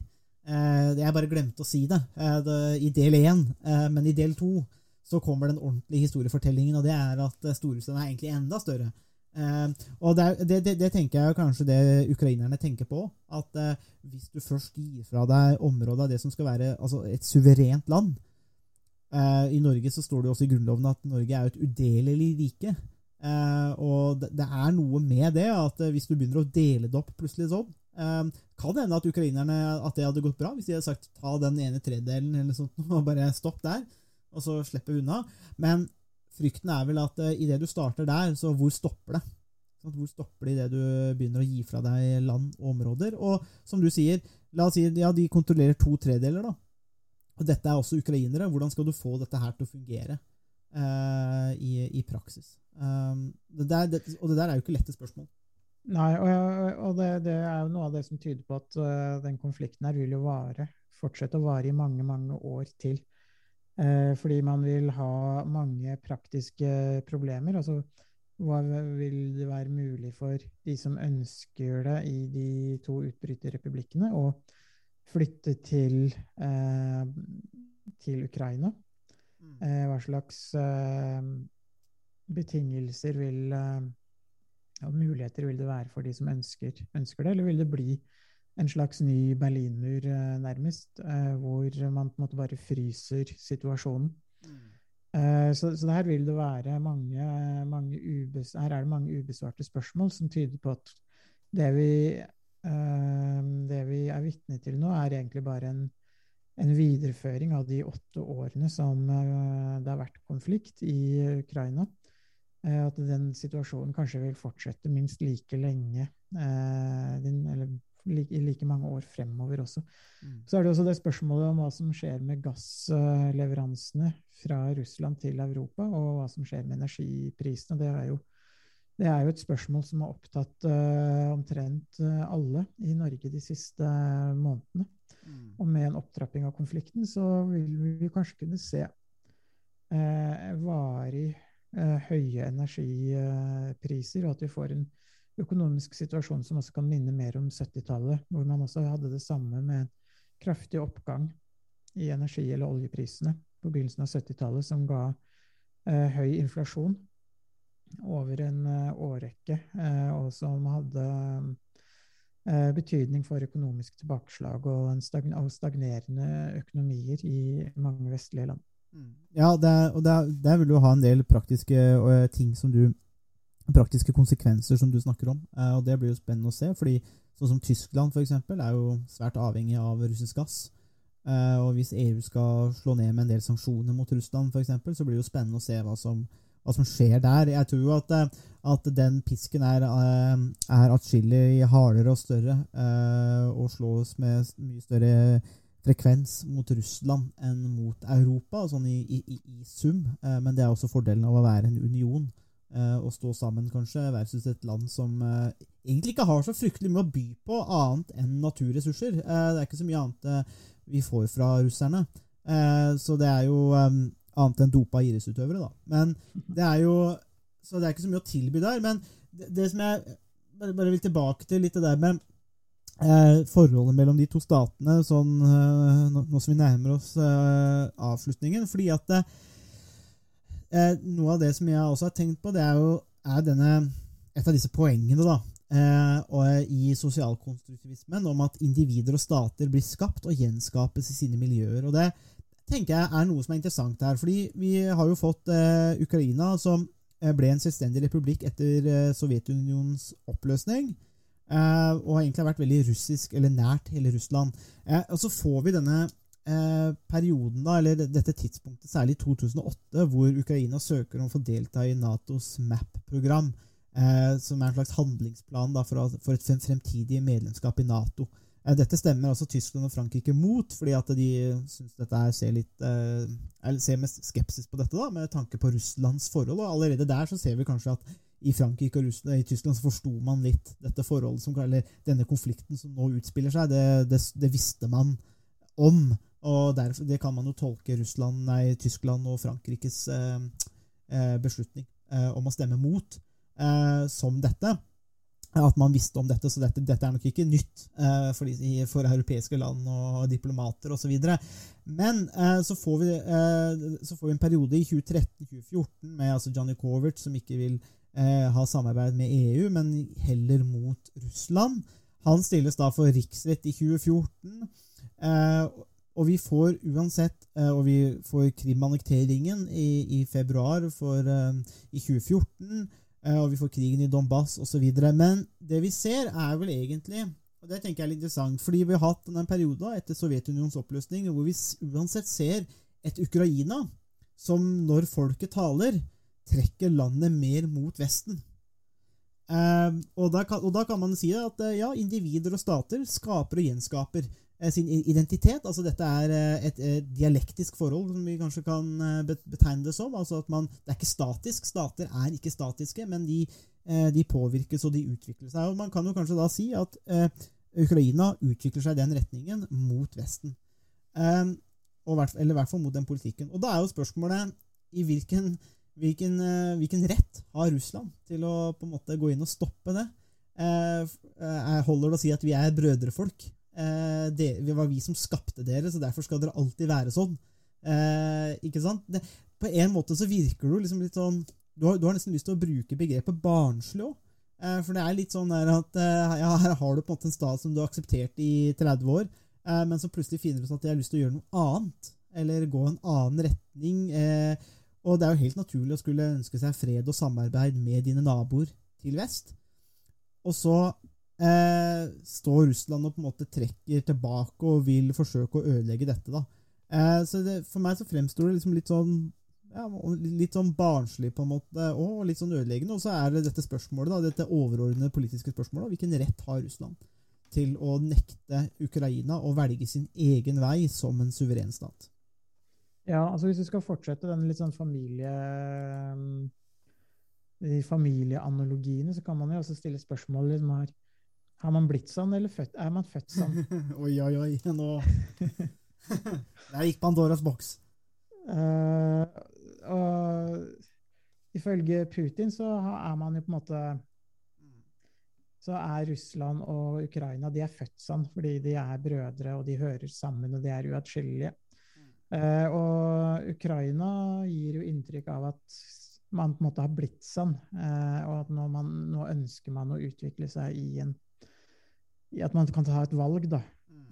Speaker 5: Eh, jeg bare glemte å si det, eh, det i del én, eh, men i del to så kommer den ordentlige historiefortellingen, og det er at eh, Storrussland er egentlig enda større. Eh, og det, det, det, det tenker jeg kanskje det ukrainerne tenker på, at eh, hvis du først gir fra deg området av det som skal være altså et suverent land I Norge så står det jo også i Grunnloven at Norge er et udelelig rike. Eh, og det, er noe med det at eh, hvis du begynner å dele det opp plutselig sånn, eh, kan det hende at ukrainerne at det hadde gått bra hvis de hadde sagt ta den ene tredelen eller sånt, og bare stopp der, og så slipper vi unna. Men frykten er vel at uh, idet du starter der, så hvor stopper det? Sant? Hvor stopper det idet du begynner å gi fra deg land og områder? Og som du sier, la oss si ja, de kontrollerer to tredeler, da. Og dette er også ukrainere. Hvordan skal du få dette her til å fungere uh, i, i praksis? Um, det der, det, og det der er jo ikke lette spørsmål.
Speaker 6: Nei, og, og det, det er jo noe av det som tyder på at uh, den konflikten her vil jo vare, fortsette å vare i mange, mange år til. Uh, fordi man vil ha mange praktiske problemer. Altså hva vil det være mulig for de som ønsker det i de to utbryterrepublikkene, å flytte til, eh, til Ukraina? Eh, hva slags eh, betingelser vil eh, og muligheter vil det være for de som ønsker, ønsker det, eller vil det bli en slags ny Berlinmur, eh, nærmest, eh, hvor man på en måte bare fryser situasjonen? Eh, Så, så her vil det være mange, mange ubes, her er det mange ubesvarte spørsmål som tyder på at det vi, det vi er vitne til nå, er egentlig bare en, en videreføring av de åtte årene som eh, det har vært konflikt i Ukraina. Eh, At den situasjonen kanskje vil fortsette minst like lenge, eh, eller i like mange år fremover også.
Speaker 5: Mm.
Speaker 6: Så er det også det spørsmålet om hva som skjer med gassleveransene fra Russland til Europa, og hva som skjer med energiprisene. Det er jo, det er jo et spørsmål som har opptatt uh, omtrent eh, alle i Norge de siste eh, månedene.
Speaker 5: Mm.
Speaker 6: Og med en opptrapping av konflikten så vil vi kanskje kunne se uh, varig uh, høye energipriser, og at vi får en økonomisk situasjon som også kan minne mer om 70-tallet, hvor man også hadde det samme med en kraftig oppgang i energi- eller oljeprisene på begynnelsen av 70-tallet, som ga høy inflasjon over en eh, årrekke, eh, og som hadde eh, betydning for økonomisk tilbakeslag og, stagn og stagnerende økonomier i mange vestlige land.
Speaker 5: Mm. Ja, det er, og der, der vil du ha en del praktiske ting som du praktiske konsekvenser som du snakker om. Og Det blir jo spennende å se. fordi sånn som Tyskland for eksempel, er jo svært avhengig av russisk gass. Og Hvis EU skal slå ned med en del sanksjoner mot Russland, for eksempel, så blir det jo spennende å se hva som, hva som skjer der. Jeg tror at, eh, at den pisken er, eh, er atskillig hardere og større eh, og slås med mye større frekvens mot Russland enn mot Europa, sånn i, i, i, sum. Men det er også fordelen av å være en union og stå sammen, kanskje, versus et land som egentlig ikke har så fryktelig mye å by på annet enn naturressurser. Det er ikke så mye annet vi får fra russerne. Så det er jo annet enn dopa idrettsutøvere, da. Men det er jo Så det er ikke så mye å tilby der. Men det, det som jeg bare, bare vil tilbake til litt det der med eh, forholdet mellom de to statene sånn, eh, nå, nå som vi nærmer oss eh, avslutningen. Fordi at eh, eh, noe av det som jeg også har tenkt på, det er jo er denne, et av disse poengene da, eh, i sosialkonstruktivismen om at individer og stater blir skapt og gjenskapes i sine miljøer. og det tenker jeg er noe som er interessant her. fordi vi har jo fått eh, Ukraina, som eh, ble en selvstendig republikk etter eh, Sovjetunionens oppløsning. Eh, og har egentlig vært veldig russisk, eller nært hele Russland. Eh, og så får vi denne eh, perioden, da, eller dette tidspunktet, særlig 2008, hvor Ukraina søker om å få delta i Natos MAP-program, som er en slags handlingsplan da, for, for et fremtidig medlemskap i Nato. Eh, Dette stemmer også Tyskland og Frankrike mot, fordi at de synes dette er, ser, litt, eh, ser med skepsis på dette, da, med tanke på Russlands forhold. Og allerede der så ser vi kanskje at i Frankrike og Russland, i Tyskland så forsto man litt dette forholdet, som, eller denne konflikten som nå utspiller seg. Det, det, det visste man om. Og derfor, det kan man jo tolke Russland, nei, Tyskland og Frankrikes eh, eh, beslutning eh, om å stemme mot eh, som dette. At man visste om dette, så dette, dette er nok ikke nytt eh, for, de, for europeiske land og diplomater osv. Men eh, så, får vi, eh, så får vi en periode i 2013-2014 med altså Johnny Covert, som ikke vil eh, ha samarbeid med EU, men heller mot Russland. Han stilles da for riksrett i 2014. Eh, og vi får uansett eh, Og vi får Krim-annekteringen i, i februar for, i 2014. eh, og vi får krigen i Donbass osv. Men det vi ser, er vel egentlig Og det tenker jeg er litt interessant, fordi vi har hatt en periode etter Sovjetunions oppløsning hvor vi uansett ser et Ukraina som, når folket taler, trekker landet mer mot Vesten. Eh, og, da kan, og da kan man si at eh, ja, individer og stater skaper og gjenskaper sin identitet. Altså dette er eh, et, eh, dialektisk forhold, som vi kanskje kan eh, betegne det som. Altså at man, Det er ikke statisk. Stater er ikke statiske, men de, eh, de påvirkes og de utvikler seg. Og Man kan jo kanskje da si at eh, Ukraina utvikler seg i den retningen mot Vesten. Eh, hvert, eller i hvert fall mot den politikken. Og da er jo spørsmålet i hvilken, hvilken, eh, hvilken rett har Russland til å på en måte gå inn og stoppe det? Eh, eh, holder det å si at vi er brødrefolk? Eh, det, var vi som skapte dere, så derfor skal dere alltid være sånn. Eh, ikke sant? Det, på en måte så virker du liksom litt sånn Du har, du har nesten lyst til å bruke begrepet barnslig òg. Eh, for det er litt sånn at ja, her har du på en måte en stat som du har akseptert i 30 år, men så plutselig finner du ut at de har lyst til å gjøre noe annet. Eller gå en annen retning. Og det er jo helt naturlig å skulle ønske seg fred og samarbeid med dine naboer til vest. Og så eh, står Russland og på en måte trekker tilbake og vil forsøke å ødelegge dette. da. Eh, så det, For meg så fremstår det liksom litt sånn ja, litt sånn barnslig på en måte, og litt sånn ødeleggende. Og så er det dette spørsmålet, da, dette overordnede politiske spørsmålet. Hvilken rett har Russland til å nekte Ukraina å velge sin egen vei som en suveren stat?
Speaker 6: Ja, altså hvis vi skal fortsette den litt sånn familie... De familieanalogiene, så kan man jo også stille spørsmål liksom her. Har man blitt sånn, eller født, er man født sånn?
Speaker 5: oi, oi, oi. Nå Der gikk Pandoras boks.
Speaker 6: Uh, og ifølge Putin så er man jo på en måte Så er Russland og Ukraina de er født sånn fordi de er brødre, og de hører sammen, og de er uatskillelige. Uh, og Ukraina gir jo inntrykk av at man på en måte har blitt sånn, uh, og at man, nå, ønsker man å utvikle seg i en i At man kan ta et valg, da.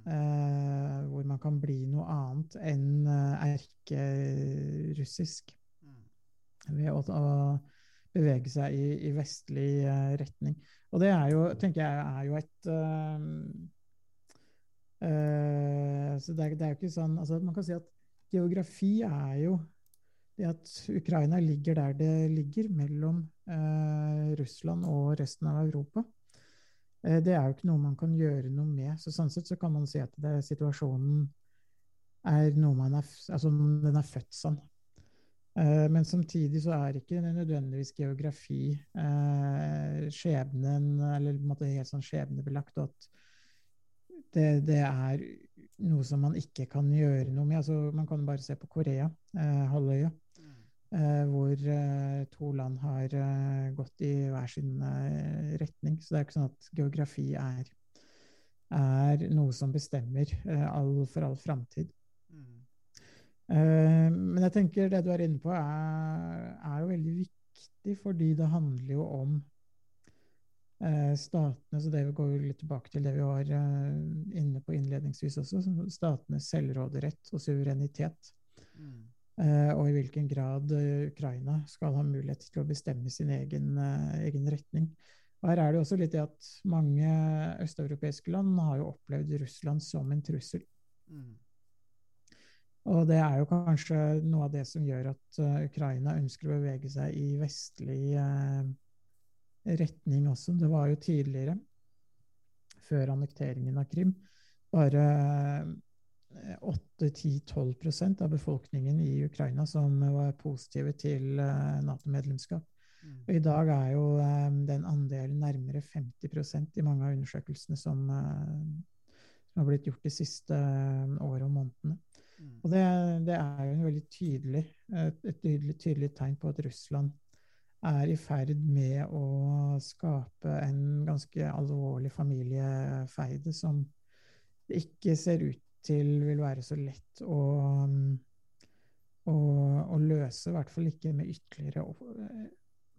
Speaker 6: Uh, hvor man kan bli noe annet enn erkerussisk ved å, å bevege seg i, i vestlig uh, retning. Og det er jo, tenker jeg, er jo et uh, uh, Så det er, det er, jo ikke sånn altså Man kan si at geografi er jo det at Ukraina ligger der det ligger, mellom Russland og resten av Europa. Det er jo ikke noe man kan gjøre noe med. Så sånn sett så kan man si at det, situasjonen er noe man er Altså, den er født sånn. Eh, men samtidig så er ikke nødvendigvis geografi eh, skjebnen, eller på en måte helt sånn skjebnebelagt, at det, det, er noe som man ikke kan gjøre noe med. Altså, man kan bare se på Korea, eh, halvøya, eh, hvor eh, to land har eh, gått i hver sin retning. Så det er ikke sånn at geografi er, er noe som bestemmer all, for all framtid. Uh, men jeg tenker det du er inne på, er, er, jo veldig viktig, fordi det handler jo om statene Så det går jo litt tilbake til det vi var inne på innledningsvis også. Statenes selvråderett og suverenitet. Mm. Og i hvilken grad Ukraina skal ha mulighet til å bestemme sin egen, egen retning. Og her er det også litt det at mange østeuropeiske land har jo opplevd Russland som en trussel. Mm. Og det er jo kanskje noe av det som gjør at Ukraina ønsker å bevege seg i vestlig retning også. Det var jo tidligere, før annekteringen av Krim, bare 8-10-12% av befolkningen i Ukraina som var positive til uh, Nato-medlemskap. Mm. Og I dag er jo den andelen nærmere 50% i mange av undersøkelsene som, som har blitt gjort de siste årene og månedene. Mm. Og det, det, er jo en veldig tydelig, et tydelig, tydelig, tegn på at Russland er i ferd med å skape en ganske alvorlig familiefeide som det ikke ser ut til vil være så lett å, å, å løse, i hvert fall ikke med ytterligere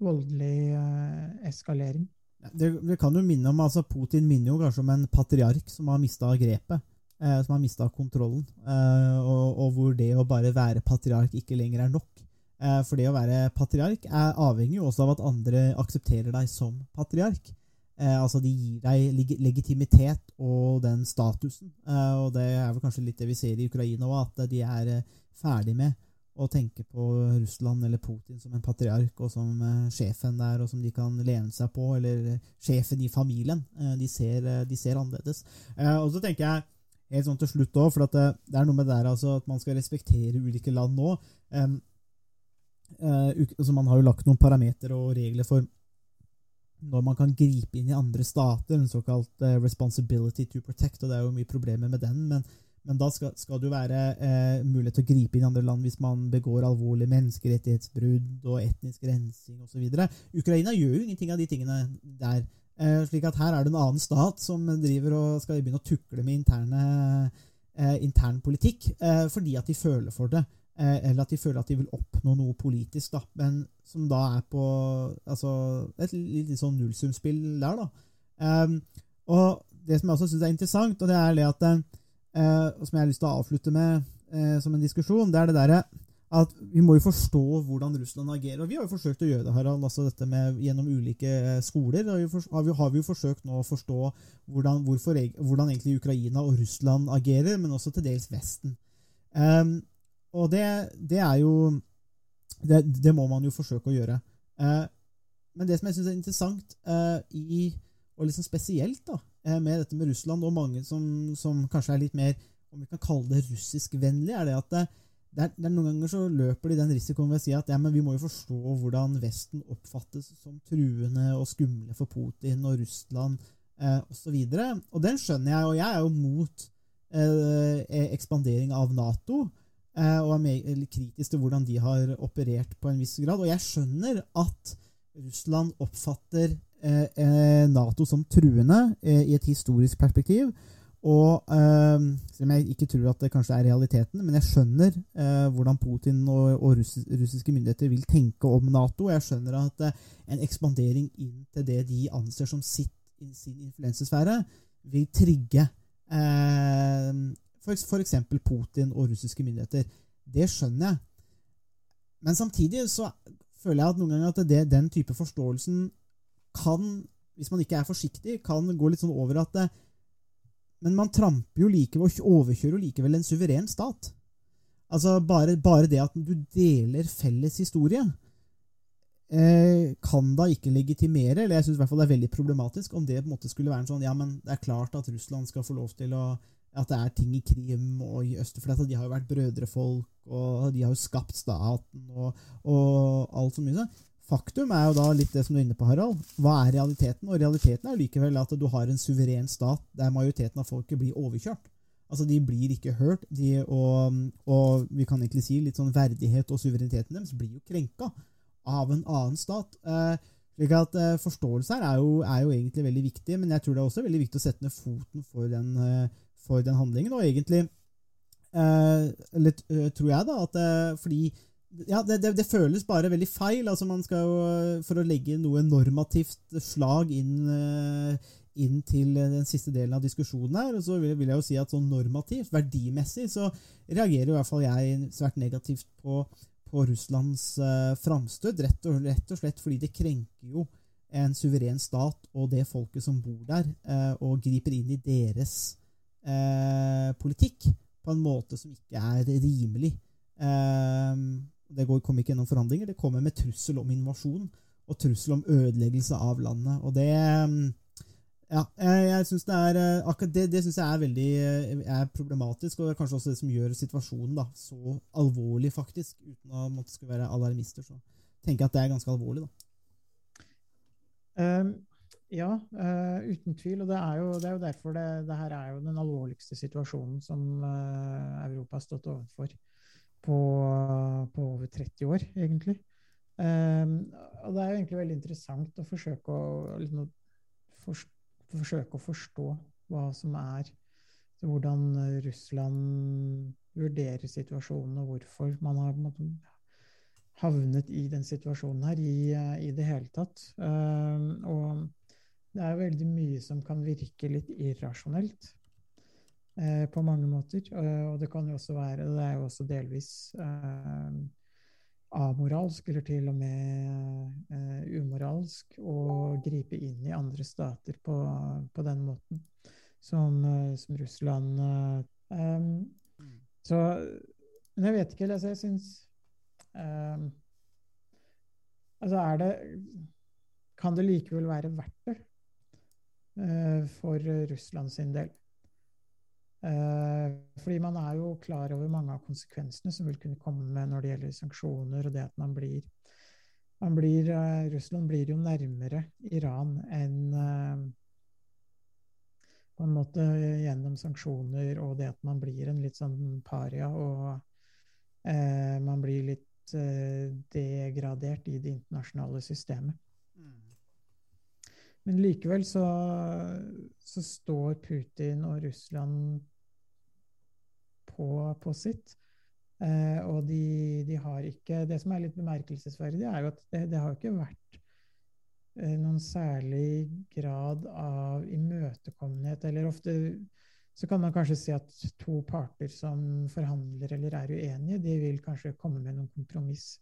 Speaker 6: voldelig eh, eskalering.
Speaker 5: Det, det, kan jo minne om, altså Putin minner jo kanskje om en patriark som har mista grepet eh, som har mista kontrollen, eh, og, og, hvor det å bare være patriark ikke lenger er nok. Eh, for det å være patriark er avhengig også av at andre aksepterer deg som patriark. Eh, altså De gir deg leg legitimitet og den statusen. Eh, og det er vel kanskje litt det vi ser i Ukraina òg, at de er eh, ferdig med å tenke på Russland eller Putin som en patriark og som uh, sjefen der, og som de kan lene seg på, eller uh, sjefen i familien. De, ser, de, ser, annerledes. og så tenker jeg helt sånn til slutt òg, for det, det, er noe med det der altså, at man skal respektere ulike land nå. Um, uh, altså man har jo lagt noen parametere og regler for når man kan gripe inn i andre stater, en såkalt uh, responsibility to protect, og det er jo mye problemer med den. men Men da skal, skal det jo være uh, mulighet til å gripe inn i andre land hvis man begår alvorlige menneskerettighetsbrudd og etnisk rensing osv. Ukraina gjør jo ingenting av de tingene der. Uh, slik at her er det en annen stat som driver og skal begynne å tukle med interne, intern politikk fordi at de føler for det. Eh, eller at de føler at de vil oppnå noe politisk, da, men som da er på altså, et litt, sånn nullsumspill der. da. Um, og Det som jeg også syns er interessant, og det er det at, uh, som jeg har lyst til å avslutte med uh, som en diskusjon, det er det derre at vi må jo forstå hvordan Russland agerer. og Vi har jo forsøkt å gjøre det Harald, altså dette med, gjennom ulike skoler. og vi, har, vi, har vi jo forsøkt nå å forstå hvordan, hvorfor, hvordan egentlig Ukraina og Russland agerer, men også til dels Vesten. Um, og det, det er jo det, det, må man jo forsøke å gjøre. Eh, men det som jeg syns er interessant, eh, i, og liksom spesielt da, eh, med dette med Russland, og mange som, som, kanskje er litt mer om vi kan kalle det russiskvennlig, er det at det, det er, det er, Noen ganger så løper de den risikoen ved å si at ja, men vi må jo forstå hvordan Vesten oppfattes som truende og skumle for Putin og Russland eh, osv. Og, og den skjønner jeg, og jeg er jo mot eh, ekspandering av Nato. Eh, og er mer kritisk til hvordan de har operert på en viss grad. Og jeg skjønner at Russland oppfatter eh, eh, Nato som truende i et historisk perspektiv. Og Selv om jeg ikke tror at det kanskje er realiteten, men jeg skjønner hvordan Putin og, russiske myndigheter vil tenke om Nato. Jeg skjønner at en ekspandering inn til det de anser som sitt, sin influensesfære, vil trigge f.eks. Putin og russiske myndigheter. Det skjønner jeg. Men samtidig så føler jeg at noen ganger at det, den type forståelsen kan, hvis man ikke er forsiktig, kan gå litt sånn over at det, Men man tramper jo likevel, overkjører jo likevel en suveren stat. Altså bare, bare det at du deler felles historie, eh, kan da ikke legitimere, eller jeg syns det er veldig problematisk, om det på en måte skulle være en sånn Ja, men det er klart at Russland skal få lov til å at det er ting i Krim og i Østerfletta. De har jo vært brødrefolk, og de har jo skapt staten og, og alt så mye. Faktum er jo da litt det som du er inne på, Harald. Hva er realiteten? Og realiteten er likevel at du har en suveren stat der majoriteten av folket blir overkjørt. Altså, De blir ikke hørt, de, og, og, vi kan egentlig si litt sånn verdighet og suvereniteten deres blir jo krenka av en annen stat. Eh, slik at eh, Forståelse her er jo, er jo, egentlig veldig viktig, men jeg tror det er også veldig viktig å sette ned foten for den eh, for den handlingen. Og egentlig eh, litt, uh, tror jeg da at uh, fordi ja, det, det, det, føles bare veldig feil. altså man skal jo, For å legge noe normativt slag inn, inn til den siste delen av diskusjonen her, så vil, vil, jeg jo si at sånn normativt, verdimessig, så reagerer i hvert fall jeg svært negativt på, på Russlands uh, framstøt. Rett, rett, og slett fordi det krenker jo en suveren stat og det folket som bor der, uh, og griper inn i deres eh, politikk på en måte som ikke er rimelig. Eh, det kommer ikke gjennom forhandlinger. Det kommer med trussel om invasjon og trussel om ødeleggelse av landet. Og det ja, jeg, jeg synes det er eh, akkurat det, det synes jeg er veldig eh, er problematisk, og kanskje også det som gjør situasjonen da, så alvorlig, faktisk. Uten å måtte skulle være alarmister, så tenker jeg at det er ganske alvorlig, da.
Speaker 6: Um, ja, uh, uten tvil. Og det er jo, det er jo derfor det, det, her er jo den alvorligste situasjonen som uh, Europa har stått overfor på, på, over 30 år, egentlig. Um, og det er jo egentlig veldig interessant å forsøke å, liksom, for, forsøke å forstå hva som er Hvordan Russland vurderer situasjonen, og hvorfor man har måtte, havnet i den situasjonen her i, i det hele tatt. Um, og det er veldig mye som kan virke litt irrasjonelt eh, på mange måter. Og, det kan jo også være Det er jo også delvis eh, amoralsk, eller til og med eh, umoralsk, å gripe inn i andre stater på, på den måten som, eh, som Russland um, Så Men jeg vet ikke. Altså, jeg syns um, Altså, er det Kan det likevel være verdt det? Eh, for Russland sin del. Eh, fordi man er jo klar over mange av konsekvensene som vil kunne komme med når det gjelder sanksjoner, og det at man blir, man blir eh, Russland blir jo nærmere Iran enn på en måte gjennom sanksjoner og det at man blir en litt sånn paria, og man blir litt degradert i det internasjonale systemet. Men likevel så, så står Putin og Russland på, på sitt. Eh, og de, de, har ikke Det som er litt bemerkelsesverdig, er jo at det, det har ikke vært eh, noen særlig grad av imøtekommenhet. Eller ofte så kan man kanskje si at to parter som forhandler eller er uenige, de vil kanskje komme med noen kompromiss.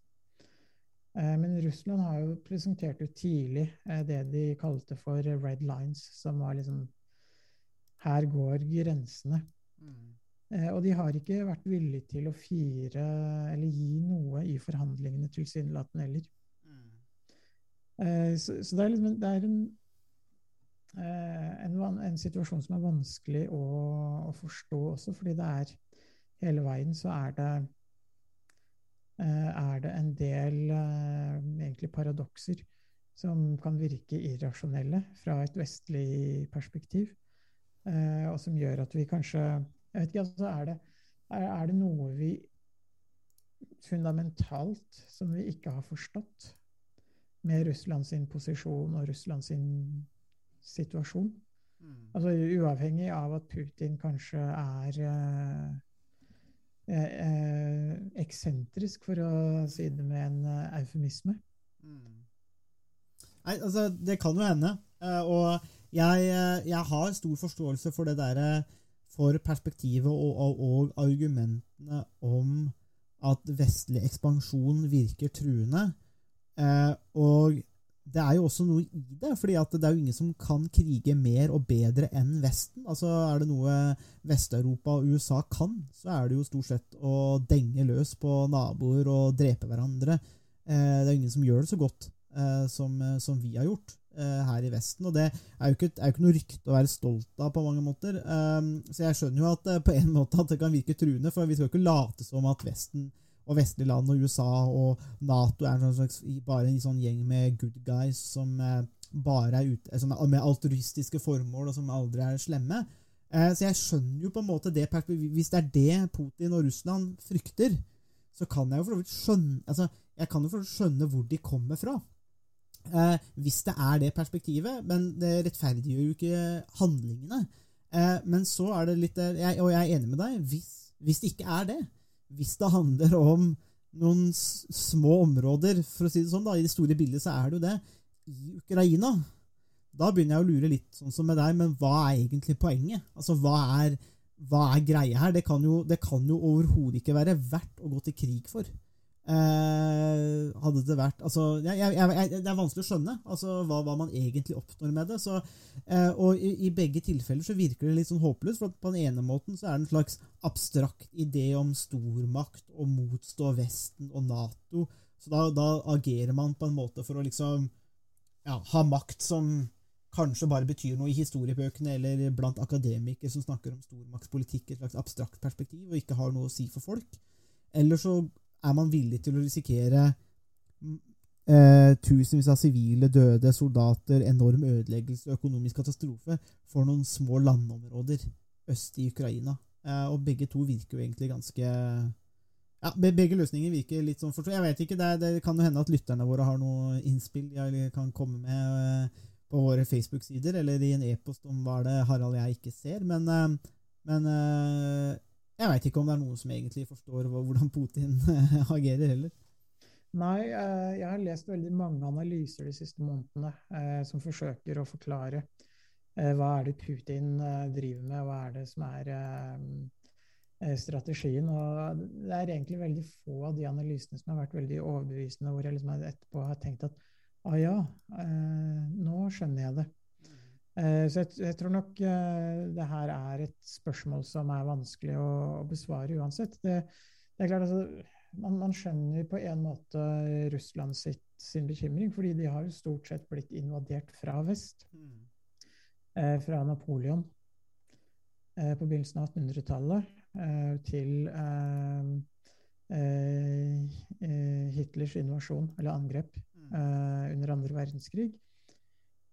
Speaker 6: Eh, men Russland har jo presentert jo tidlig eh, det de kalte for red lines, som var liksom Her går grensene. Mm. Eh, og de har ikke vært villige til å fire eller gi noe i forhandlingene tilsynelatende heller. Mm. Så, så, det er, liksom, det er en, en, en, situasjon som er vanskelig å, å forstå også, fordi det er hele veien så er det er det en del eh, egentlig paradokser som kan virke irrasjonelle fra et vestlig perspektiv, eh, og som gjør at vi kanskje Jeg vet ikke, altså er det, er det noe vi fundamentalt som vi ikke har forstått med Russlands posisjon og Russlands situasjon? Mm. Altså Uavhengig av at Putin kanskje er Eh, eh, eksentrisk, for å si det med en eh, eufemisme. Mm.
Speaker 5: Nei, altså, det kan jo hende. og jeg, jeg, har stor forståelse for det derre For perspektivet og, og, og, argumentene om at vestlig ekspansjon virker truende. og det er jo også noe i det, fordi det er jo ingen som kan krige mer og bedre enn Vesten. Altså Er det noe Vest-Europa og USA kan, så er det jo stort sett å denge løs på naboer og drepe hverandre. Eh, det er ingen som gjør det så godt eh, som, som, vi har gjort eh, her i Vesten. Og det er jo, ikke, er jo ikke noe rykte å være stolt av på mange måter. Ehm, så jeg skjønner jo at på en måte at det kan virke truende, for vi skal jo ikke late som at Vesten og vestlige land og USA og Nato er en slags, bare en sånn gjeng med good guys som eh, bare er ute, som med altruistiske formål, og som aldri er slemme. Eh, så jeg skjønner jo på en måte det Hvis det er det Putin og Russland frykter, så kan jeg jo for skjønne altså, jeg kan jo for skjønne hvor de kommer fra. Eh, hvis det er det perspektivet, men det rettferdiggjør jo ikke handlingene. Eh, men så er det litt jeg, Og jeg er enig med deg. Hvis, hvis det ikke er det, hvis det handler om noen små områder, for å si det sånn, da, i det store bildet så er det jo det, i Ukraina, da begynner jeg å lure litt sånn som med deg, men hva er egentlig poenget? Altså, hva er, hva er greia her? Det kan jo, det jo overhodet ikke være verdt å gå til krig for. Eh, hadde det vært altså, jeg, jeg, jeg, Det er vanskelig å skjønne altså, hva, hva, man egentlig oppnår med det. Så, eh, og i, i, begge tilfeller så virker det litt sånn håpløst. For på den ene måten så er det en slags abstrakt idé om stormakt og motstå Vesten og Nato. Så da, da agerer man på en måte for å liksom ja, ha makt som kanskje bare betyr noe i historiebøkene eller blant akademikere som snakker om stormaktspolitikk i et slags abstrakt perspektiv og ikke har noe å si for folk. Eller så er man villig til å risikere eh, tusenvis av sivile døde, soldater, enorm ødeleggelse økonomisk katastrofe for noen små landområder øst i Ukraina. Eh, og begge to virker jo egentlig ganske ja, Begge løsninger virker litt sånn forstått. Jeg vet ikke, det, det, kan jo hende at lytterne våre har noe innspill de kan komme med eh, på våre Facebook-sider, eller i en e-post om hva det Harald og jeg ikke ser. Men, eh, men eh, jeg veit ikke om det er noen som egentlig forstår hvordan Putin agerer heller.
Speaker 6: Nei, eh, jeg har lest veldig mange analyser de siste månedene eh, som forsøker å forklare eh, hva er det Putin driver med, hva er det som er strategien. Og det er egentlig veldig få av de analysene som har vært veldig overbevisende, hvor jeg liksom etterpå har tenkt at ah ja, nå skjønner jeg det. Eh, så jeg, jeg, tror nok eh, det her er et spørsmål som er vanskelig å, å besvare uansett. Det, det er klart altså, man, man, skjønner på en måte Russland sitt, sin bekymring, fordi de har jo stort sett blitt invadert fra vest. Mm. Eh, fra Napoleon eh, på begynnelsen av 1800-tallet eh, til eh, Hitlers invasjon, eller angrep, mm. under andre verdenskrig.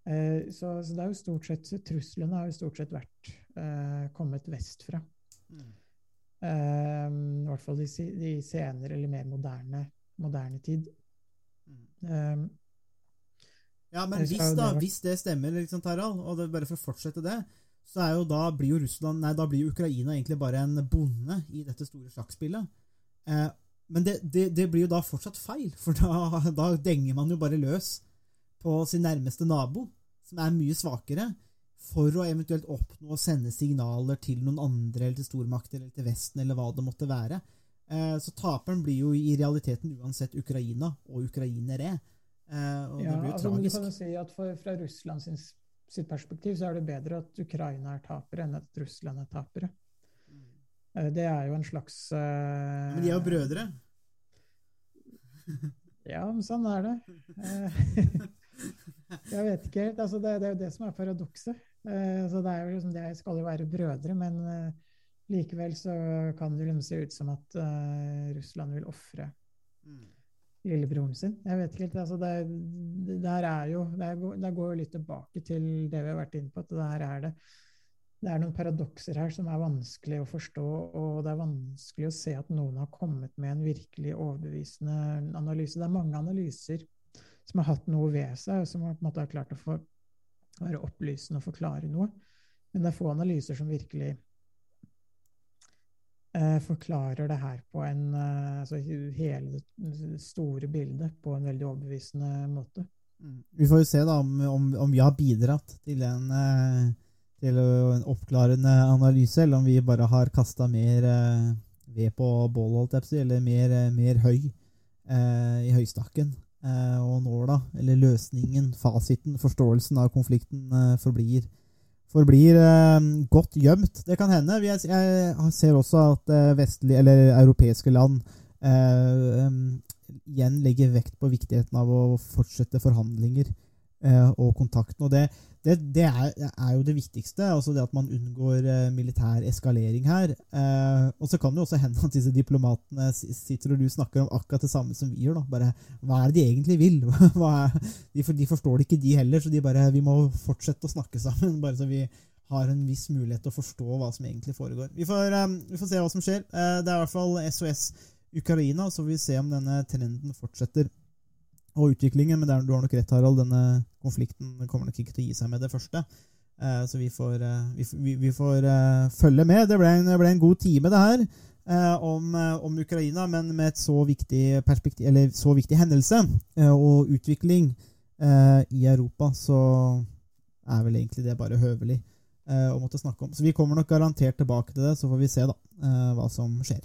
Speaker 6: Eh, så, så, det er jo stort sett, truslene har jo stort sett vært eh, kommet vestfra.
Speaker 5: Mm.
Speaker 6: Eh, I hvert fall i, i senere eller mer moderne, moderne tid.
Speaker 5: Mm.
Speaker 6: Eh,
Speaker 5: Ja, men hvis, da,
Speaker 6: det
Speaker 5: hvis det stemmer, liksom, Tarald, og det, bare for å fortsette det, så er jo da blir jo Russland Nei, da blir jo Ukraina egentlig bare en bonde i dette store sjakkspillet. Eh, men det, det, det blir jo da fortsatt feil, for da, da denger man jo bare løs på sin nærmeste nabo, som er mye svakere, for å eventuelt oppnå å sende signaler til noen andre, eller til stormakter, eller til Vesten, eller hva det måtte være. Eh, så taperen blir jo i realiteten uansett Ukraina og ukrainere. Eh, og
Speaker 6: ja,
Speaker 5: det blir jo
Speaker 6: altså, du
Speaker 5: tragisk.
Speaker 6: kan si at for, Fra Russland sin, sitt perspektiv så er det bedre at Ukraina er tapere enn at Russland er tapere. Eh, Det er jo en slags uh,
Speaker 5: Men de er jo brødre.
Speaker 6: Ja, men sånn er det. Jeg vet ikke helt. Altså, det, det er jo det som er paradokset. Eh, Så det er jo liksom, det skal jo være brødre, men eh, likevel så kan det liksom se ut som at eh, Russland vil ofre lillebroren sin. Jeg vet ikke helt. Altså, det, det, er jo, det, er, det går jo litt tilbake til det vi har vært inne på, at det her er det det er noen paradokser her som er vanskelig å forstå, og det er vanskelig å se at noen har kommet med en virkelig overbevisende analyse. Det er mange analyser som har hatt noe ved seg, og som har, på en måte har klart å få, være opplysende og forklare noe. Men det er få analyser som virkelig eh, forklarer det her på en eh, altså hele det store bildet på en veldig overbevisende måte.
Speaker 5: Mm. Vi får jo se da om, om, om vi har bidratt til en, eh, til en oppklarende analyse, eller om vi bare har kasta mer eh, ved på bålet, eller mer, eh, mer høy eh, i høystakken. Eh, og nåla, eller løsningen, fasiten, forståelsen av konflikten eh, forblir, forblir eh, godt gjemt. Det kan hende. Jeg, ser også at vestlige, eller europeiske land igjen legger vekt på viktigheten av å fortsette forhandlinger og kontakten. Og det, det, det er, er jo det viktigste, altså det at man unngår eh, militær eskalering her. Eh, og så kan det jo også hende at disse diplomatene sitter og du snakker om akkurat det samme som vi gjør. da, bare Hva er det de egentlig vil? De, for, de forstår det ikke, de heller, så de bare Vi må fortsette å snakke sammen, bare så vi har en viss mulighet til å forstå hva som egentlig foregår. Vi får, eh, vi får se hva som skjer. Eh, det er i hvert fall SOS Ukraina, så får vi se om denne trenden fortsetter. Og utviklingen, men er, du har nok rett, Harald, denne konflikten kommer nok ikke til å gi seg med det første. Eh, så vi får, eh, vi, vi, får eh, følge med. Det ble en, det ble en god time, det her, eh, om, eh, om Ukraina, men med et så viktig, eller så viktig hendelse eh, og utvikling i Europa, så er vel egentlig det bare høvelig å måtte snakke om. Så vi kommer nok garantert tilbake til det, så får vi se da hva som skjer.